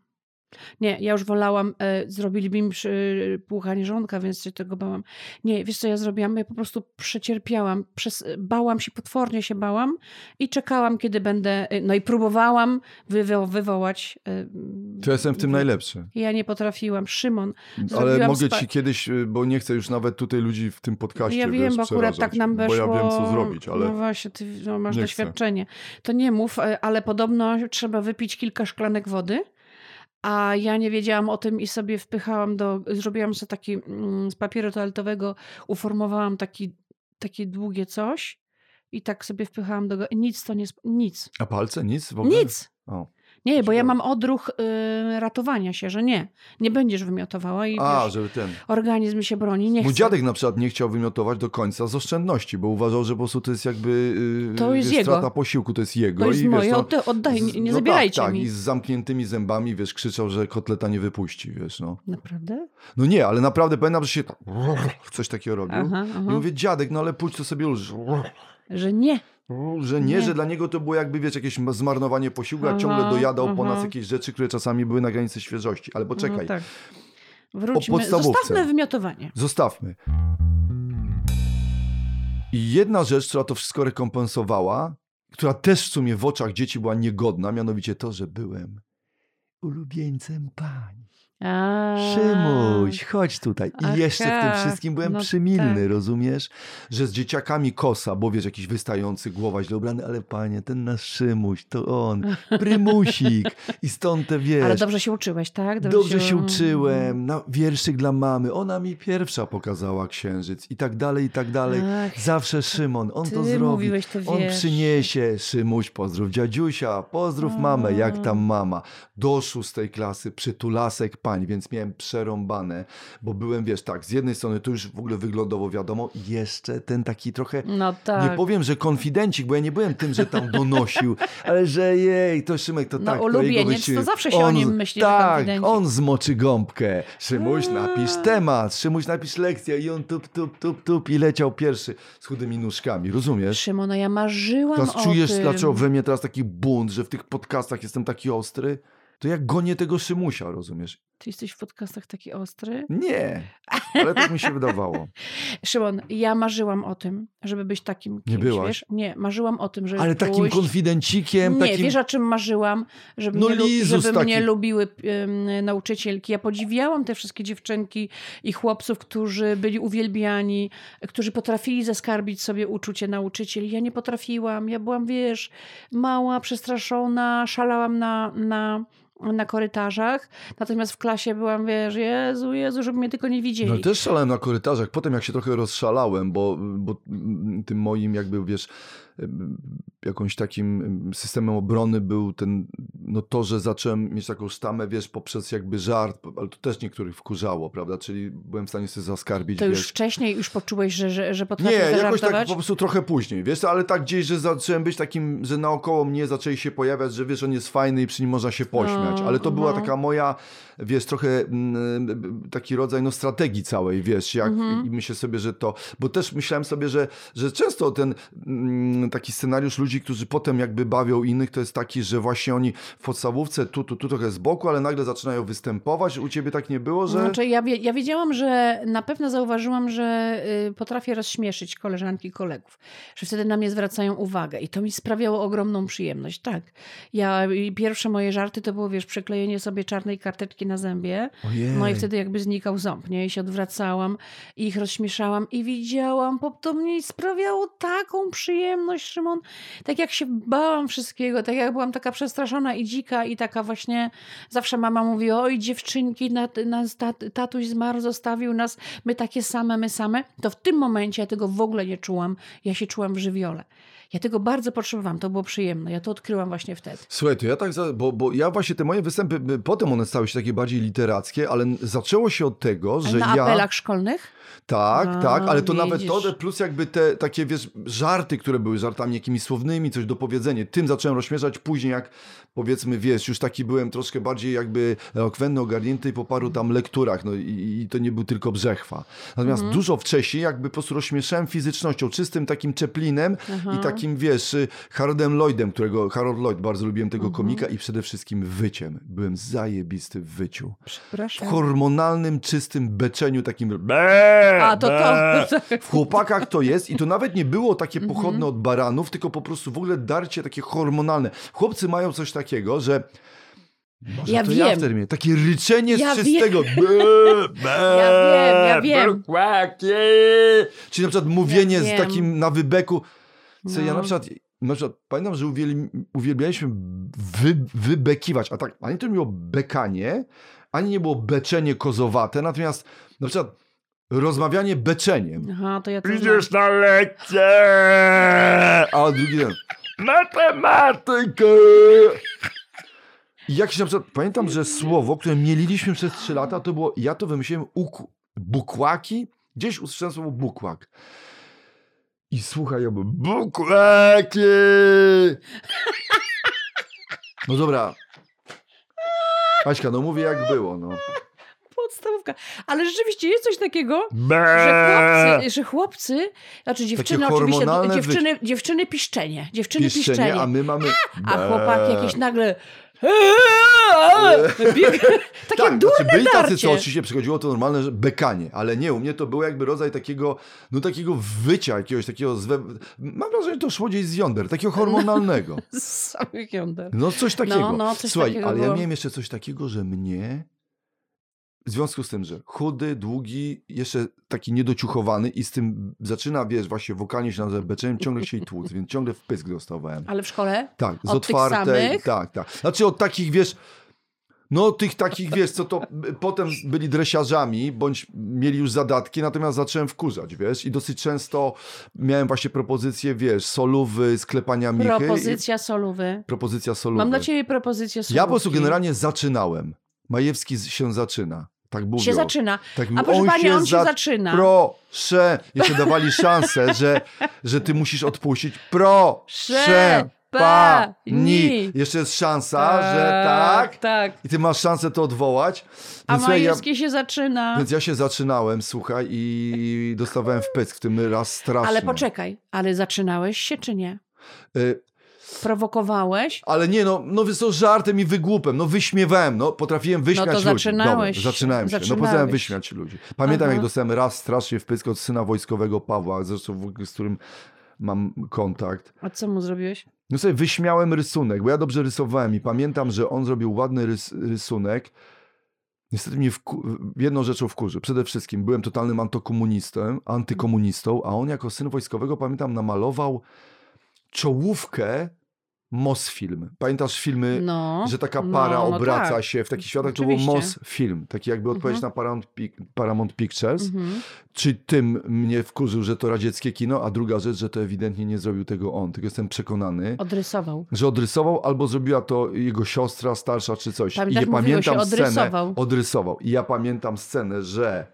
Nie, ja już wolałam, e, zrobili mi przy, płuchanie żołądka, więc się tego bałam. Nie, wiesz co ja zrobiłam? Ja po prostu przecierpiałam, przez, bałam się, potwornie się bałam i czekałam, kiedy będę, e, no i próbowałam wywo wywołać. E, To jestem w tym najlepszy. Ja nie potrafiłam. Szymon, Ale mogę ci kiedyś, y, bo nie chcę już nawet tutaj ludzi w tym podcaście ja wiem, bo akurat tak nam Bo weszło. ja wiem, co zrobić, ale No właśnie, ty no, masz nie doświadczenie. To nie mów, e, ale podobno trzeba wypić kilka szklanek wody. A ja nie wiedziałam o tym i sobie wpychałam do. Zrobiłam sobie taki mm, z papieru toaletowego, uformowałam taki, takie długie coś i tak sobie wpychałam do. go- Nic to nie. Nic. A palce? Nic w ogóle? Nic. O. Nie, bo ja mam odruch y, ratowania się, że nie. Nie będziesz wymiotowała i A, wiesz, żeby ten. organizm się broni. Nie Mój chce. dziadek na przykład nie chciał wymiotować do końca z oszczędności, bo uważał, że po prostu to jest jakby yy, To jest wiesz, jego. strata posiłku, to jest jego. To jest i, wiesz, moje, no, odda- oddaj, nie, nie no zabierajcie tak, tak, mi. i z zamkniętymi zębami, wiesz, krzyczał, że kotleta nie wypuści, wiesz, no. Naprawdę? No nie, ale naprawdę pamiętam, że się tak, coś takiego robił. Aha, I aha. mówię, dziadek, no ale pójdź to sobie już. Że nie. Że nie, Nie. że dla niego to było jakby, wiesz, jakieś zmarnowanie posiłku, a Aha, ciągle dojadał po nas aha. jakieś rzeczy, które czasami były na granicy świeżości. Ale poczekaj, No tak. Wróćmy. podstawówce. Zostawmy wymiotowanie. zostawmy. I jedna rzecz, która to wszystko rekompensowała, która też w sumie w oczach dzieci była niegodna, mianowicie to, że byłem ulubieńcem pań. A, Szymuś, chodź tutaj. I Aha, jeszcze w tym wszystkim byłem no przymilny, tak. rozumiesz? Że z dzieciakami kosa, bo wiesz, jakiś wystający, głowa źle ubrany, ale panie, ten nasz Szymuś, to on, prymusik. I stąd te, wiesz, Ale dobrze się uczyłeś, tak? Dobrze się uczyłem, na wierszyk dla mamy. Ona mi pierwsza pokazała księżyc i tak dalej, i tak dalej. Ach, Zawsze Szymon, on to zrobi. to On przyniesie, Szymuś, pozdrów dziadziusia, pozdrów mamę, jak tam mama. Do szóstej klasy przytulasek pań, więc miałem przerąbane, bo byłem, wiesz, tak, z jednej strony to już w ogóle wyglądowo wiadomo, jeszcze ten taki trochę No tak. nie powiem, że konfidencik, bo ja nie byłem tym, że tam donosił, [LAUGHS] ale że jej, to Szymek to No, tak. ulubieniec, jego wyci- to zawsze się o nim myśli, Tak, on zmoczy gąbkę. Szymuś, napisz temat, Szymuś, napisz lekcję i on tup, tup, tup, tup i leciał pierwszy z chudymi nóżkami, rozumiesz? Szymona, ja marzyłam Teraz o czujesz, tym. dlaczego we mnie teraz taki bunt, że w tych podcastach jestem taki ostry? To ja gonię tego Szymusia, rozumiesz? Ty jesteś w podcastach taki ostry? Nie, ale tak mi się wydawało. [LAUGHS] Szymon, ja marzyłam o tym, żeby być takim kimś, byłaś? wiesz? Nie, marzyłam o tym, żeby Ale takim pójść... konfidencikiem, Nie, takim... wiesz o czym marzyłam? Żeby, No mnie, Lizus żeby mnie lubiły em, nauczycielki. Ja podziwiałam te wszystkie dziewczynki i chłopców, którzy byli uwielbiani, którzy potrafili zaskarbić sobie uczucie nauczycieli. Ja nie potrafiłam. Ja byłam, wiesz, mała, przestraszona, szalałam na... na na korytarzach, natomiast w klasie byłam, wiesz, Jezu, Jezu, żeby mnie tylko nie widzieli. No też szalałem na korytarzach. Potem jak się trochę rozszalałem, bo, bo tym moim jakby, wiesz, jakąś takim em, systemem obrony był ten, no to, że zacząłem mieć taką sztamę, wiesz, poprzez jakby żart, ale to też niektórych wkurzało, prawda? Czyli byłem w stanie sobie zaskarbić, to już wiesz. wcześniej już poczułeś, że, że, że Nie, potrafisz jakoś tak po prostu trochę później, wiesz, ale tak gdzieś, że zacząłem być takim, że naokoło mnie zaczęli się pojawiać, że wiesz, on jest fajny i przy nim można się pośmiać, ale to była no. taka moja, wiesz, trochę mm, taki rodzaj no strategii całej, wiesz, jak Mhm. i myślę sobie, że to, bo też myślałem sobie, że, że często ten mm, taki scenariusz ludzi, którzy potem jakby bawią innych, to jest taki, że właśnie oni w podstawówce tu, tu, tu trochę z boku, ale nagle zaczynają występować, u ciebie tak nie było, że... Znaczy, ja, wie, ja wiedziałam, że na pewno zauważyłam, że y, potrafię rozśmieszyć koleżanki i kolegów, że wtedy na mnie zwracają uwagę i to mi sprawiało ogromną przyjemność, tak. Ja, pierwsze moje żarty to było, wiesz, przyklejenie sobie czarnej karteczki na zębie, Ojej. no i wtedy jakby znikał ząb, nie? I się odwracałam i ich rozśmieszałam i widziałam, po to mnie sprawiało taką przyjemność, Szymon. Tak jak się bałam wszystkiego, tak jak byłam taka przestraszona i dzika i taka właśnie, zawsze mama mówi, oj dziewczynki, nas, nas tat, tatuś zmarł, zostawił nas, my takie same, my same. To w tym momencie ja tego w ogóle nie czułam. Ja się czułam w żywiole. Ja tego bardzo potrzebowałam, to było przyjemne. Ja to odkryłam właśnie wtedy. Słuchaj, to ja tak, za, bo, bo ja właśnie te moje występy, y, potem one stały się takie bardziej literackie, ale zaczęło się od tego, że Na ja... apelach szkolnych? Tak, A, tak, ale to nawet widzisz. to, plus jakby te takie, wiesz, żarty, które były żartami jakimiś słownymi, coś do powiedzenia, tym zacząłem rozśmieszać później, jak powiedzmy, wiesz, już taki byłem troszkę bardziej jakby elokwentny, ogarnięty po paru tam lekturach, no i, i to nie był tylko brzechwa. Natomiast Mhm. dużo wcześniej jakby po prostu rozśmieszałem fizycznością, czystym takim Chaplinem Aha. i takim, wiesz, y, Haroldem Lloydem, którego, Harold Lloyd, bardzo lubiłem tego Mhm. komika i przede wszystkim wyciem. Byłem zajebisty w wyciu. W Przepraszam. hormonalnym, czystym beczeniu takim... A, to to. W chłopakach to jest i to nawet nie było takie Mhm. pochodne od baranów, tylko po prostu w ogóle darcie takie hormonalne. Chłopcy mają coś takiego, że może Ja to ja wiem. wtedy miałem. Takie ryczenie Ja z czystego. Be, [LAUGHS] be, Ja wiem, ja wiem. Czyli na przykład mówienie Ja z wiem. takim na wybeku. Co ja No. na przykład, na przykład pamiętam, że uwielbi, uwielbialiśmy wy, wybekiwać, a tak ani to nie było bekanie, ani nie było beczenie kozowate, natomiast na przykład rozmawianie beczeniem. Aha, to ja to znam. Idziesz na lekcję! A drugi ten. Matematykę! I jakiś na przykład, pamiętam, że słowo, które mieliliśmy przez trzy lata, to było, ja to wymyśliłem, uk- bukłaki. Gdzieś usłyszałem słowo bukłak. I słuchaj, ja byłem, bukłaki! No dobra. Aśka, no mówię jak było, no. Podstawówka. Ale rzeczywiście jest coś takiego, że chłopcy, że chłopcy znaczy dziewczyny oczywiście, hormonalne dziewczyny, dziewczyny piszczenie, dziewczyny piszczenie, Piszczenie, a my mamy... a Be! chłopaki jakieś nagle takie tak, durne znaczy byli tacy, co oczywiście przychodziło to normalne, że bekanie, ale nie, u mnie to było jakby rodzaj takiego, no takiego wycia, jakiegoś takiego, zwe... mam wrażenie, że to szło gdzieś z jąder, takiego hormonalnego. Z samych jąder. No coś takiego. No, no, coś Słuchaj, takiego ale ja było. miałem jeszcze coś takiego, że mnie, w związku z tym, że chudy, długi, jeszcze taki niedociuchowany i z tym zaczyna, wiesz, właśnie wokalnie się nazywa beczeniem, ciągle się i tłuc, więc ciągle w pysk dostawałem. Ale w szkole? Tak, z Od otwartej. Tak, tak. Znaczy od takich, wiesz. No, tych takich, wiesz, co to potem byli dresiarzami, bądź mieli już zadatki, natomiast zacząłem wkurzać, wiesz, i dosyć często miałem właśnie propozycje, wiesz, solówy, sklepania michy. Propozycja solówy. I propozycja solówy. Mam dla ciebie propozycję solówki. Ja po prostu generalnie zaczynałem. Majewski się zaczyna. Tak mówią. się zaczyna. Tak, A proszę on pani, się on się za- zaczyna. Proszę. Jeszcze dawali szansę, [LAUGHS] że, że ty musisz odpuścić. Proszę. Pani. Jeszcze jest szansa, że tak. Tak. I ty masz szansę to odwołać. A Więc, słuchaj, ja, Majewskie się zaczyna. więc ja się zaczynałem, słuchaj, i dostawałem w pysk w tym raz strasznie. Ale poczekaj, ale zaczynałeś się czy nie? Y, Prowokowałeś? ale nie, no, no co, żartem i wygłupem, no wyśmiewałem, no potrafiłem wyśmiać No to ludzi. zaczynałeś Dobra, zaczynałem się, no potrafiłem wyśmiać ludzi. Pamiętam, Aha. jak dostałem raz strasznie w pysk od syna wojskowego Pawła, zresztą z którym mam kontakt. A co mu zrobiłeś? No sobie wyśmiałem rysunek, bo ja dobrze rysowałem i pamiętam, że on zrobił ładny rys rysunek. Niestety mnie jedną rzeczą wkurzy. Przede wszystkim byłem totalnym antykomunistą, antykomunistą, a on jako syn wojskowego, pamiętam, namalował czołówkę Mosfilm. Pamiętasz filmy, No. że taka no, para no obraca tak. się w takich światach? To był. Mosfilm, taki jakby odpowiedź Mhm. na Paramount, Paramount Pictures. Mhm. Czy tym mnie wkurzył, że to radzieckie kino, a druga rzecz, że to ewidentnie nie zrobił tego on. Tylko jestem przekonany, Odrysował. że odrysował albo zrobiła to jego siostra starsza czy coś. Tam I tak nie mówiło się, pamiętam scenę. odrysował. Odrysował. I ja pamiętam scenę, że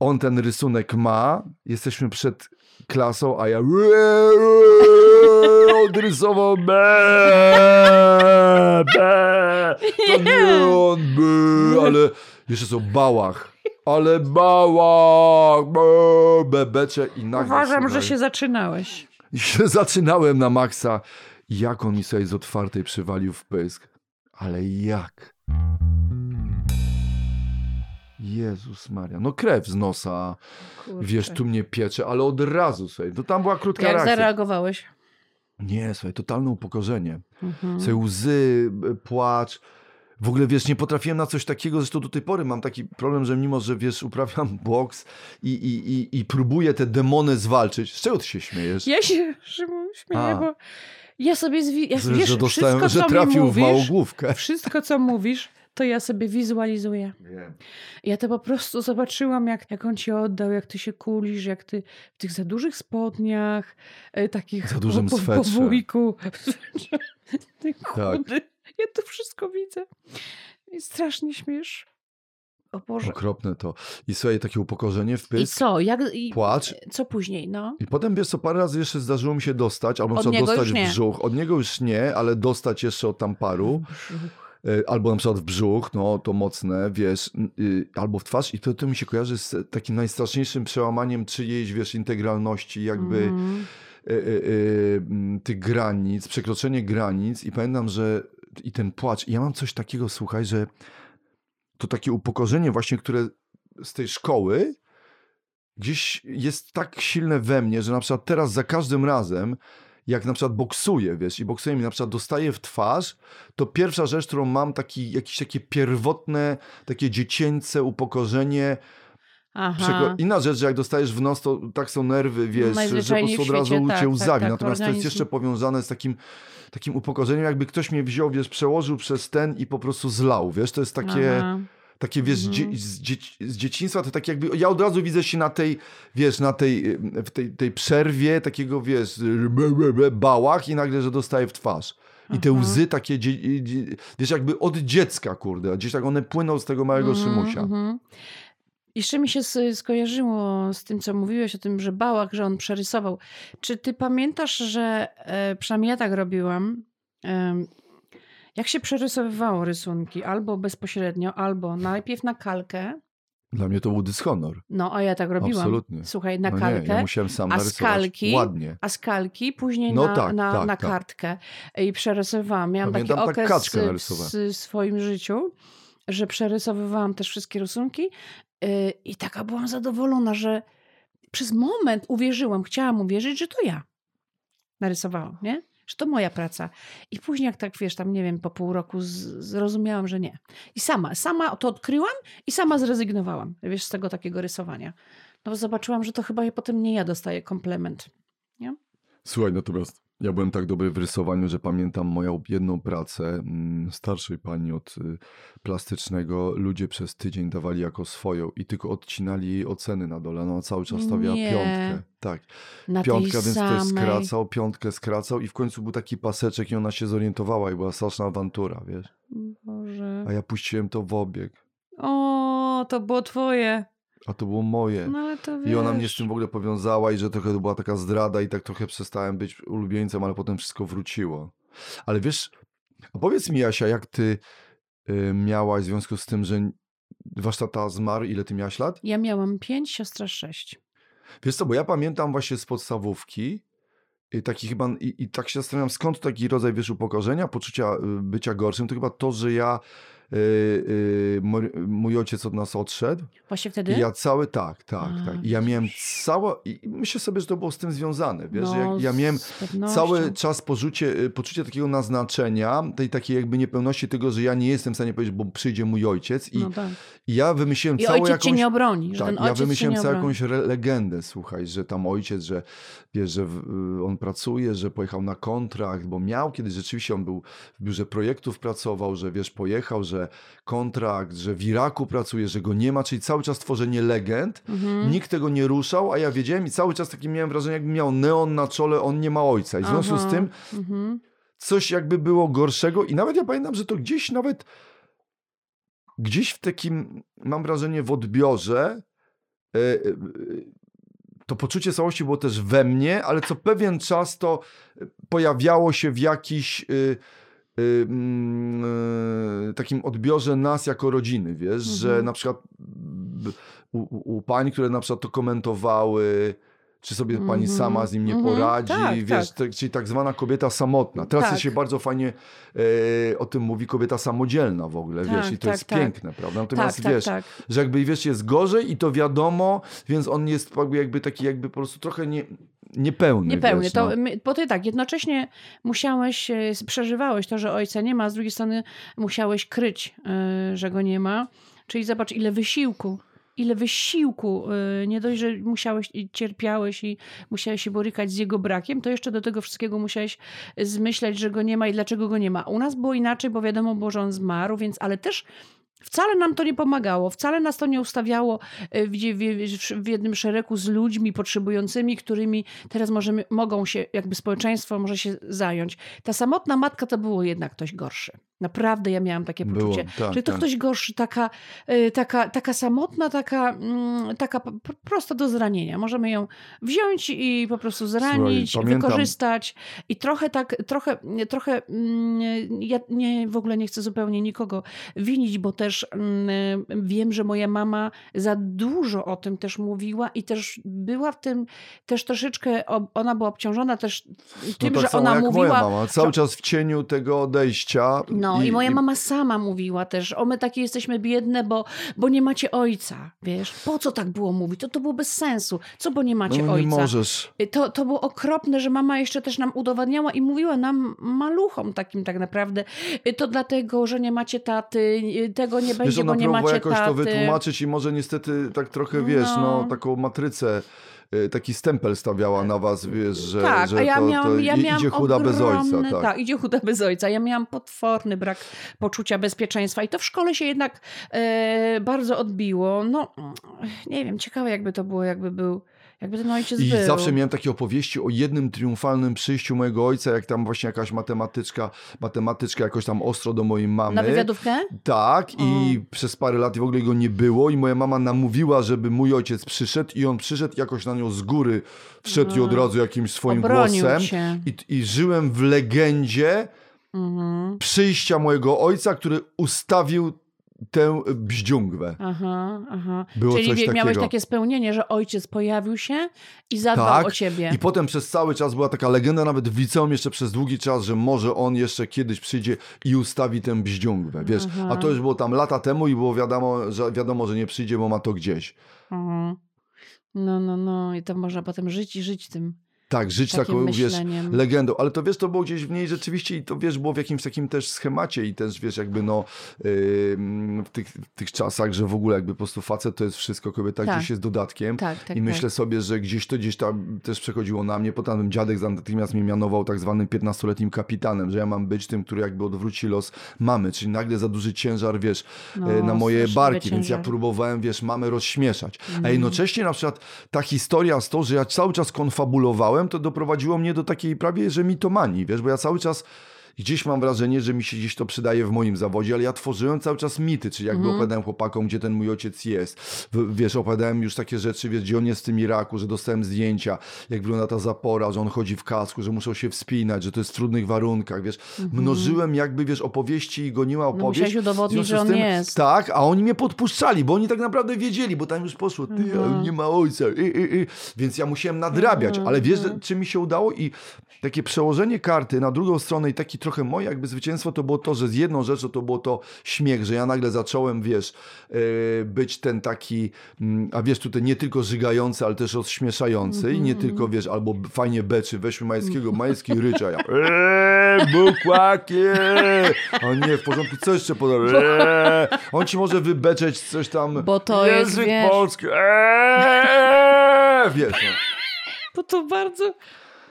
on ten rysunek ma, jesteśmy przed klasą, a ja odrysował be, be, to nie on by, ale jeszcze są bałach. Ale bałach, be, bebecze i nagle Uważam, że się zaczynałeś. i się zaczynałem na maksa. Jak on mi sobie z otwartej przywalił w pysk. Ale jak? Jezus Maria. No krew z nosa. Kurczę. Wiesz, tu mnie piecze, ale od razu sobie. To tam była krótka Jak reakcja. zareagowałeś? Nie, słuchaj, totalne upokorzenie. Mhm. Sobie łzy, płacz. W ogóle, wiesz, nie potrafiłem na coś takiego, zresztą do tej pory mam taki problem, że mimo, że, wiesz, uprawiam [LAUGHS] boks i, i, i, i próbuję te demony zwalczyć. Z czego ty się śmiejesz? Ja się [LAUGHS] śmieję, A. bo ja sobie zwi... ja, wiesz, że dostałem, wszystko, że trafił mi w mówisz, małogłówkę. Wszystko, co mówisz, to ja sobie wizualizuję. Ja to po prostu zobaczyłam, jak, jak on ci oddał, jak ty się kulisz, jak ty w tych za dużych spodniach, e, takich Za dużym po, po, po wujku. [LAUGHS] Ty Tak. chudy. Ja to wszystko widzę. I strasznie śmiesz. O Boże. Okropne to. I słuchaj, takie upokorzenie w I pysk, co? Jak, i, płacz. Co później, no? I potem wiesz co, parę razy jeszcze zdarzyło mi się dostać, albo Od dostać w brzuch. Od niego już nie, ale dostać jeszcze od tam paru. E, Albo na przykład w brzuch, no to mocne, wiesz, y, albo w twarz i to, to mi się kojarzy z takim najstraszniejszym przełamaniem czyjejś, wiesz, integralności, jakby Mhm. e, e, e, m, tych granic, przekroczenie granic i pamiętam, że i ten płacz, i ja mam coś takiego, słuchaj, że to takie upokorzenie właśnie, które z tej szkoły gdzieś jest tak silne we mnie, że na przykład teraz za każdym razem, jak na przykład boksuję, wiesz, i boksuję mi na przykład dostaję w twarz, to pierwsza rzecz, którą mam, taki, jakieś takie pierwotne, takie dziecięce upokorzenie. Aha. Przekro... Inna rzecz, że jak dostajesz w nos, to tak są nerwy, wiesz, że po prostu od razu świecie, cię tak, tak, łzawi. tak, Natomiast to jest organizm. jeszcze powiązane z takim, takim upokorzeniem, jakby ktoś mnie wziął, wiesz, przełożył przez ten i po prostu zlał, wiesz, to jest takie... Aha. Takie, wiesz, Mhm. dzie- z, dzieci- z dzieciństwa to tak jakby, ja od razu widzę się na tej, wiesz, na tej, w tej, tej przerwie takiego, wiesz, bałach i nagle, że dostaję w twarz. I te Aha. łzy takie, dzie- dzie- wiesz, jakby od dziecka, kurde, gdzieś tak one płyną z tego małego Mhm, Szymusia. mhm. Jeszcze mi się skojarzyło z tym, co mówiłeś o tym, że bałach, że on przerysował. Czy ty pamiętasz, że e, przynajmniej ja tak robiłam, jak się przerysowywało rysunki, albo bezpośrednio, albo najpierw na kalkę, Dla mnie to był dyshonor. no a ja tak robiłam. Absolutnie. Słuchaj, na no kalkę, nie, ja musiałem sam a narysować. skalki? Ładnie. a z kalki później No na, tak, na, tak, na tak. kartkę i przerysowywałam. Miałam Pamiętam, taki tak okres kaczkę w, narysować. w swoim życiu, że przerysowywałam też wszystkie rysunki yy, i taka byłam zadowolona, że przez moment uwierzyłam, chciałam uwierzyć, że to ja narysowałam, nie? Że to moja praca. I później jak tak, wiesz, tam nie wiem, po pół roku zrozumiałam, że nie. I sama, sama to odkryłam i sama zrezygnowałam, wiesz, z tego takiego rysowania. No bo zobaczyłam, że to chyba potem nie ja dostaję komplement. Słuchaj, natomiast ja byłem tak dobry w rysowaniu, że pamiętam moją jedną pracę mm, starszej pani od y, plastycznego. Ludzie przez tydzień dawali jako swoją i tylko odcinali jej oceny na dole. Ona cały czas stawiała Nie. piątkę. Tak, Na piątka, tej więc samej... ktoś skracał, piątkę skracał i w końcu był taki paseczek i ona się zorientowała i była straszna awantura, wiesz. Boże. A ja puściłem to w obieg, O, to było twoje. A to było moje. No to I ona mnie z tym w ogóle powiązała i że trochę to była taka zdrada i tak trochę przestałem być ulubieńcem, ale potem wszystko wróciło. Ale wiesz, a powiedz mi Jasia, jak ty y, miałaś w związku z tym, że wasz tata zmarł, ile ty miałaś lat? Ja miałam pięć, siostra sześć. Wiesz co, bo ja pamiętam właśnie z podstawówki i taki chyba, i, i tak się zastanawiam, skąd taki rodzaj, wiesz, upokorzenia, poczucia y, bycia gorszym, to chyba to, że ja, y, y, mój, mój ojciec od nas odszedł, Właśnie wtedy? I ja cały, tak, tak, A, tak. I ja miałem całe, i myślę sobie, że to było z tym związane, wiesz, No, jak ja miałem cały czas poczucie, y, poczucie takiego naznaczenia, tej takiej jakby niepełności tego, że ja nie jestem w stanie powiedzieć, bo przyjdzie mój ojciec i, No tak. i ja wymyśliłem I całą ojciec jakąś... cię nie obroni, Tak, ten ja wymyśliłem całą jakąś legendę, słuchaj, że tam ojciec, że wiesz, że y, on pracuje, że pojechał na kontrakt, bo miał kiedyś rzeczywiście, on był w biurze projektów pracował, że wiesz, pojechał, że kontrakt, że w Iraku pracuje, że go nie ma, czyli cały czas tworzenie legend. Mhm. Nikt tego nie ruszał, a ja wiedziałem i cały czas taki miałem wrażenie, jakby miał neon na czole, on nie ma ojca. I w związku z Aha. tym Mhm. coś jakby było gorszego i nawet ja pamiętam, że to gdzieś nawet gdzieś w takim, mam wrażenie, w odbiorze e, e, to poczucie całości było też we mnie, ale co pewien czas to pojawiało się w jakiś mm, y, takim odbiorze nas jako rodziny, wiesz, że Mhm. na przykład u, u pań, które na przykład to komentowały, czy sobie pani Mhm. sama z nim nie Mhm. poradzi, Tak, wiesz, tak. te- czyli tak zwana kobieta samotna. Teraz Tak. się bardzo fajnie e, o tym mówi kobieta samodzielna w ogóle, wiesz, Tak, i to tak, jest tak. piękne, prawda? Natomiast tak, wiesz, tak, tak. że jakby wiesz, jest gorzej i to wiadomo, więc on jest jakby taki jakby po prostu trochę nie, niepełny. Niepełny. Wiesz, To, no. my- bo ty tak, jednocześnie musiałeś, e, przeżywałeś to, że ojca nie ma, a z drugiej strony musiałeś kryć, e, że go nie ma. Czyli zobacz, ile wysiłku ile wysiłku, y, nie dość, że musiałeś i cierpiałeś i musiałeś się borykać z jego brakiem, to jeszcze do tego wszystkiego musiałeś zmyślać, że go nie ma i dlaczego go nie ma. U nas było inaczej, bo wiadomo że on zmarł, więc ale też Wcale nam to nie pomagało, wcale nas to nie ustawiało e, w, w, w, jednym szeregu z ludźmi potrzebującymi, którymi teraz możemy, mogą się, jakby społeczeństwo może się zająć. Ta samotna matka to było jednak ktoś gorszy. Naprawdę ja miałam takie poczucie, było, tak, że to tak. ktoś gorszy, taka, e, taka, taka samotna, taka, mm, taka prosto do zranienia. Możemy ją wziąć i po prostu zranić, Słuchaj, wykorzystać i trochę tak, trochę, trochę mm, ja nie, w ogóle nie chcę zupełnie nikogo winić, bo też mm, wiem, że moja mama za dużo o tym też mówiła i też była w tym też troszeczkę, ona była obciążona też tym, no tak że ona mówiła... Moja mama, cały czas w cieniu tego odejścia. No, no i, i moja i... mama sama mówiła też, o my takie jesteśmy biedne, bo, bo nie macie ojca, wiesz. Po co tak było mówić? To, to było bez sensu. Co, bo nie macie no, ojca? Nie możesz. Y, to, to było okropne, że mama jeszcze też nam udowadniała i mówiła nam maluchom takim tak naprawdę, y, to dlatego, że nie macie taty, y, tego nie będzie, wiesz, bo nie macie jakoś taty. to wytłumaczyć i może niestety tak trochę, wiesz, no, no taką matrycę Y, taki stempel stawiała na was, wiesz, że, tak, że ja to, miałam, to ja idzie chuda ogromny, bez ojca. Tak. tak, idzie chuda bez ojca. Ja miałam potworny brak poczucia bezpieczeństwa i to w szkole się jednak e, bardzo odbiło. No, nie wiem, ciekawe jakby to było, jakby był jakby ten ojciec I był. zawsze miałem takie opowieści o jednym triumfalnym przyjściu mojego ojca, jak tam właśnie jakaś matematyczka, matematyczka jakoś tam ostro do mojej mamy. Na wywiadówkę? Tak, o. i przez parę lat w ogóle go nie było i moja mama namówiła, żeby mój ojciec przyszedł i on przyszedł jakoś na nią z góry, wszedł i od razu jakimś swoim Obronił głosem. Się. I, I żyłem w legendzie mhm. przyjścia mojego ojca, który ustawił tę bździągwę. Aha, aha. Było Czyli coś miałeś takiego. takie spełnienie, że ojciec pojawił się i zadbał tak. o ciebie. I potem przez cały czas była taka legenda, nawet w liceum jeszcze przez długi czas, że może on jeszcze kiedyś przyjdzie i ustawi tę bździągwę, wiesz. Aha. A to już było tam lata temu i było wiadomo, że, wiadomo, że nie przyjdzie, bo ma to gdzieś. Aha. No, no, no. I to można potem żyć i żyć tym. Tak, żyć taką, wiesz, legendą. Ale to wiesz, to było gdzieś w niej rzeczywiście i to wiesz, było w jakimś takim też schemacie i też wiesz, jakby no yy, w, tych, w tych czasach, że w ogóle jakby po prostu facet to jest wszystko, kobieta tak. gdzieś jest dodatkiem. Tak, tak, I myślę tak. sobie, że gdzieś to gdzieś tam też przechodziło na mnie. Potem dziadek natychmiast mnie mianował tak zwanym 15-letnim kapitanem, że ja mam być tym, który jakby odwróci los mamy, czyli nagle za duży ciężar, wiesz, no, na moje barki, więc ja próbowałem, wiesz, mamy rozśmieszać. Mm. A jednocześnie na przykład ta historia z to, że ja cały czas konfabulowałem, to doprowadziło mnie do takiej prawie, że mitomanii, wiesz, bo ja cały czas gdzieś mam wrażenie, że mi się gdzieś to przydaje w moim zawodzie, ale ja tworzyłem cały czas mity, czyli jakby mm. opowiadałem chłopakom, gdzie ten mój ojciec jest. Wiesz, opowiadałem już takie rzeczy, wiesz, gdzie on jest w tym Iraku, że dostałem zdjęcia, jak wygląda ta zapora, że on chodzi w kasku, że muszą się wspinać, że to jest w trudnych warunkach, wiesz. Mm -hmm. Mnożyłem jakby, wiesz, opowieści i goniła opowieść. No musiałeś udowodnić, że on tym, jest. Tak, a oni mnie podpuszczali, bo oni tak naprawdę wiedzieli, bo tam już poszło, ty, mm nie ma ojca, i, i, i. więc ja musiałem nadrabiać, -hmm. ale wiesz, mhm. czy mi się udało i takie przełożenie karty na drugą stronę i taki trochę moje jakby zwycięstwo to było to, że z jedną rzeczą to było to śmiech, że ja nagle zacząłem, wiesz, yy, być ten taki, yy, a wiesz, tutaj nie tylko żygający, ale też rozśmieszający mm -hmm. i nie mhm. tylko, wiesz, albo fajnie beczy, weźmy Majeckiego, Majecki rycza, ja [LAUGHS] eee, bukłakie! On nie, w porządku, co jeszcze podoba? Eee, on ci może wybeczeć coś tam, Bo to język jest, polski, eee, wiesz, no. Bo to bardzo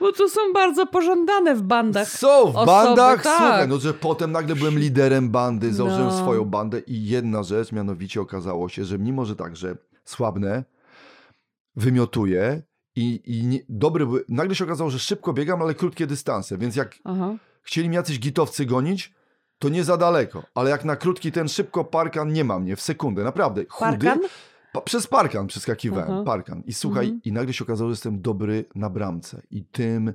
bo to są bardzo pożądane w bandach. Są w osoby, bandach? tak. Słuchaj, no że potem nagle byłem liderem bandy, założyłem no. swoją bandę i jedna rzecz, mianowicie okazało się, że mimo, że tak, że słabnę, wymiotuję i, i nie, dobry nagle się okazało, że szybko biegam, ale krótkie dystanse, więc jak Aha. chcieli mnie jacyś gitowcy gonić, to nie za daleko, ale jak na krótki ten szybko parkan nie ma mnie w sekundę, naprawdę. Chudy, parkan? Pa, przez parkan przeskakiwałem, parkan. I słuchaj, mhm. i nagle się okazało, że jestem dobry na bramce. I tym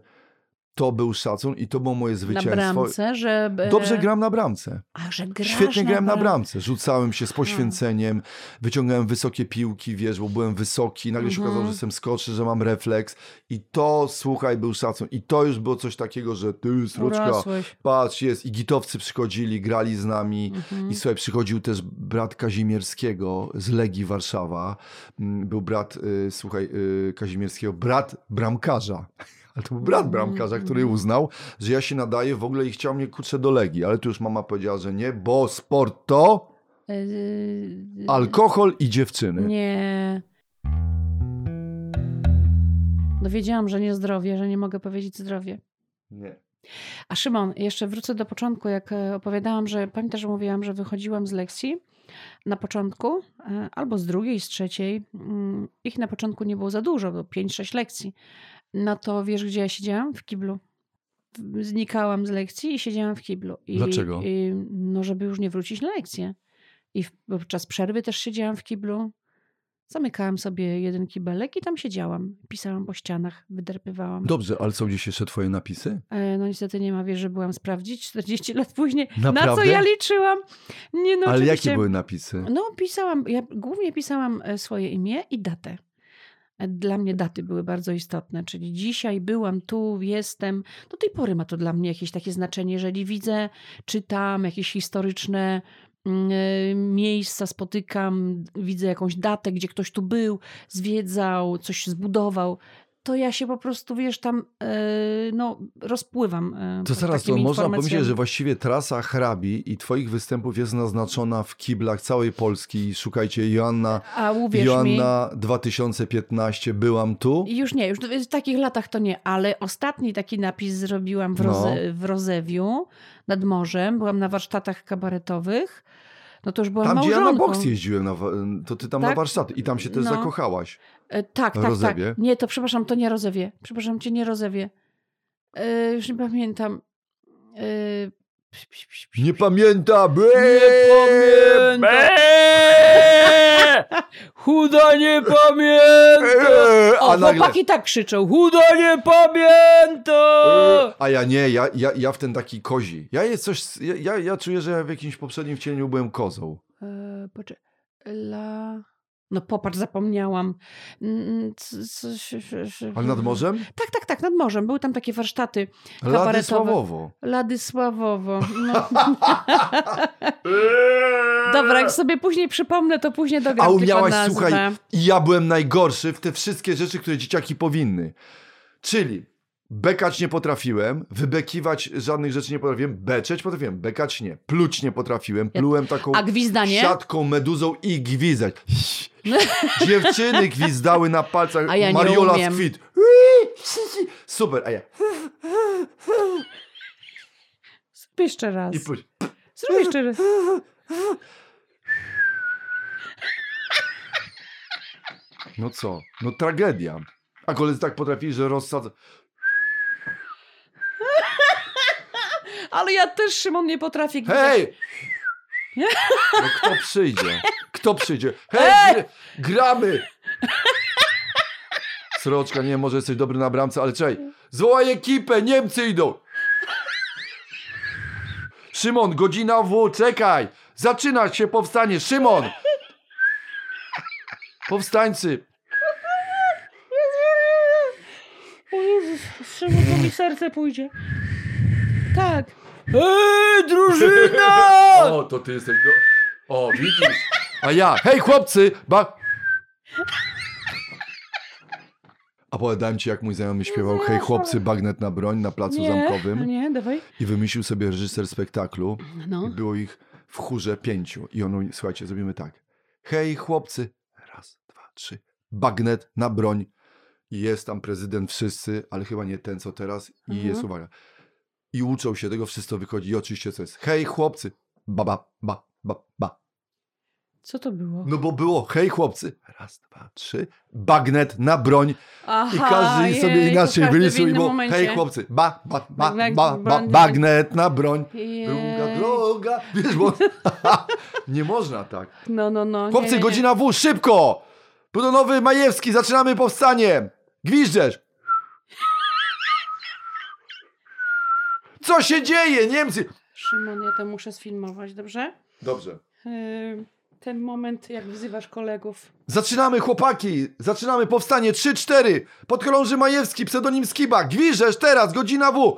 to był szacun i to było moje zwycięstwo. Na bramce, że... Dobrze gram na bramce. A, że grasz Świetnie na grałem na bramce. Rzucałem się z poświęceniem, wyciągałem wysokie piłki, wiesz, bo byłem wysoki. Nagle się okazało, że mhm. jestem skoczny, że mam refleks. I to, słuchaj, był szacun. I to już było coś takiego, że ty, sroczka, patrz, jest. I gitowcy przychodzili, grali z nami. Mhm. I słuchaj, przychodził też brat Kazimierskiego z Legii Warszawa. Mm, był brat, y, słuchaj, y, Kazimierskiego, brat bramkarza ale to był brat mm, bramkarza, który mm. uznał, że ja się nadaję w ogóle i chciał mnie kurczę do Legii, ale tu już mama powiedziała, że nie, bo sport to Yy, Alkohol i dziewczyny. Nie. No wiedziałam, że nie zdrowie, że nie mogę powiedzieć zdrowie. Nie. A Szymon, jeszcze wrócę do początku, jak e, opowiadałam, że pamiętasz, że mówiłam, że wychodziłam z lekcji na początku, e, albo z drugiej, z trzeciej. Mm, Ich na początku nie było za dużo, było 5-6 lekcji. No to wiesz, gdzie ja siedziałam? W kiblu. Znikałam z lekcji i siedziałam w kiblu. I, Dlaczego? I, no, żeby już nie wrócić na lekcję. I podczas przerwy też siedziałam w kiblu. Zamykałam sobie jeden kibelek i tam siedziałam. Pisałam po ścianach, wyderpywałam. Dobrze, ale są gdzieś jeszcze twoje napisy? E, No niestety nie ma, wiesz, że byłam sprawdzić 40 lat później. Na co Naprawdę? ja liczyłam? Nie, no ale oczywiście. jakie były napisy? No pisałam, ja głównie pisałam e, swoje imię i datę. Dla mnie daty były bardzo istotne, czyli dzisiaj byłam tu, jestem. Do tej pory ma to dla mnie jakieś takie znaczenie, jeżeli widzę, czytam jakieś historyczne mm, e, miejsca, spotykam, widzę jakąś datę, gdzie ktoś tu był, zwiedzał, coś zbudował, to ja się po prostu, wiesz, tam e, no, rozpływam. e, To zaraz, to można pomyśleć, że właściwie trasa hrabi i twoich występów jest naznaczona w kiblach całej Polski. Szukajcie Joanna, A uwierz mi, Joanna 2015, byłam tu. Już nie, już w takich latach to nie, ale ostatni taki napis zrobiłam w, Roze, No. w Rozewiu nad morzem. Byłam na warsztatach kabaretowych. No to już byłam Tam, gdzie ja na małżonką. boks jeździłem, na, to ty tam na Tak? warsztaty i tam się też No. zakochałaś. E, tak, tak, Rozewie? tak. Nie, to przepraszam, to nie Rozewie. Przepraszam cię, nie Rozewie. E, już nie pamiętam. E, pś, pś, pś. Nie pamiętam! pamiętam. Chuda nie pamięta! Eee, [LAUGHS] O, A nagle... chłopaki tak krzyczą. Chuda nie pamięta! A ja nie, ja, ja, ja w ten taki kozi. Ja jest coś, ja, ja, ja czuję, że ja w jakimś poprzednim wcieleniu byłem kozą. E, poczekaj. La... No popatrz, zapomniałam. Mm, sz- Ale nad morzem? Tak, tak, tak, nad morzem. Były tam takie warsztaty Kabaretowe. Sławowo. Ladysławowo. No. [LAUGHS] Dobra, jak sobie później przypomnę, to później dogram A umiałaś, słuchaj, i ja byłem najgorszy w te wszystkie rzeczy, które dzieciaki powinny. Czyli bekać nie potrafiłem, wybekiwać żadnych rzeczy nie potrafiłem, beczeć potrafiłem, bekać nie, pluć nie potrafiłem, plułem taką siatką, meduzą i gwizdać. [LAUGHS] Dziewczyny gwizdały na palcach, A ja nie Mariola umiem. Skwit. Super, a ja Zrób jeszcze raz. i pluć. Zrób jeszcze raz. No co? No tragedia. A koledzy tak potrafili, że rozsadza... Ale ja też, Szymon, nie potrafię gwizdać. Hej! No kto przyjdzie? Kto przyjdzie? Hej! gr- Gramy! Sroczka, nie, może jesteś dobry na bramce, ale czekaj. Zwołaj ekipę, Niemcy idą! Szymon, godzina W, czekaj! Zaczyna się powstanie, Szymon! Powstańcy! O Jezus, Szymon, to mi serce pójdzie. Tak. Ej, drużyna! [LAUGHS] O, to ty jesteś go... O, widzisz? A ja, hej chłopcy, ba... Opowiadałem ci, jak mój znajomy śpiewał Hej chłopcy, bagnet na broń na placu Nie, zamkowym nie, dawaj. i wymyślił sobie reżyser spektaklu No. i było ich w chórze pięciu i on mówi, słuchajcie, zrobimy tak. Hej chłopcy, raz, dwa, trzy, bagnet na broń i jest tam prezydent wszyscy, ale chyba nie ten, co teraz i Mhm. jest, uwaga, i uczą się tego, wszystko wychodzi i oczywiście co jest, hej chłopcy, ba, ba, ba, ba, ba. Co to było? No bo było, hej chłopcy, raz, dwa, trzy, bagnet na broń Aha, i każdy sobie jejku, inaczej każdy w wyliczył i innym było, momencie. hej chłopcy, ba, ba, ba, Bagnet- ba, ba, bagnet- na broń. Jej. Druga droga. Wiesz, bo [LAUGHS] nie można tak. No, no, no. Chłopcy, nie, nie. godzina W, szybko! Budonowy Majewski, zaczynamy powstanie! Gwiżdżesz! Co się dzieje, Niemcy? Szymon, ja to muszę sfilmować, dobrze? Dobrze. Yy, ten moment, jak wzywasz kolegów. Zaczynamy, chłopaki! Zaczynamy powstanie 3-4! Podchorąży Majewski, pseudonim Skiba. Gwiżdżesz teraz, godzina W! [LAUGHS]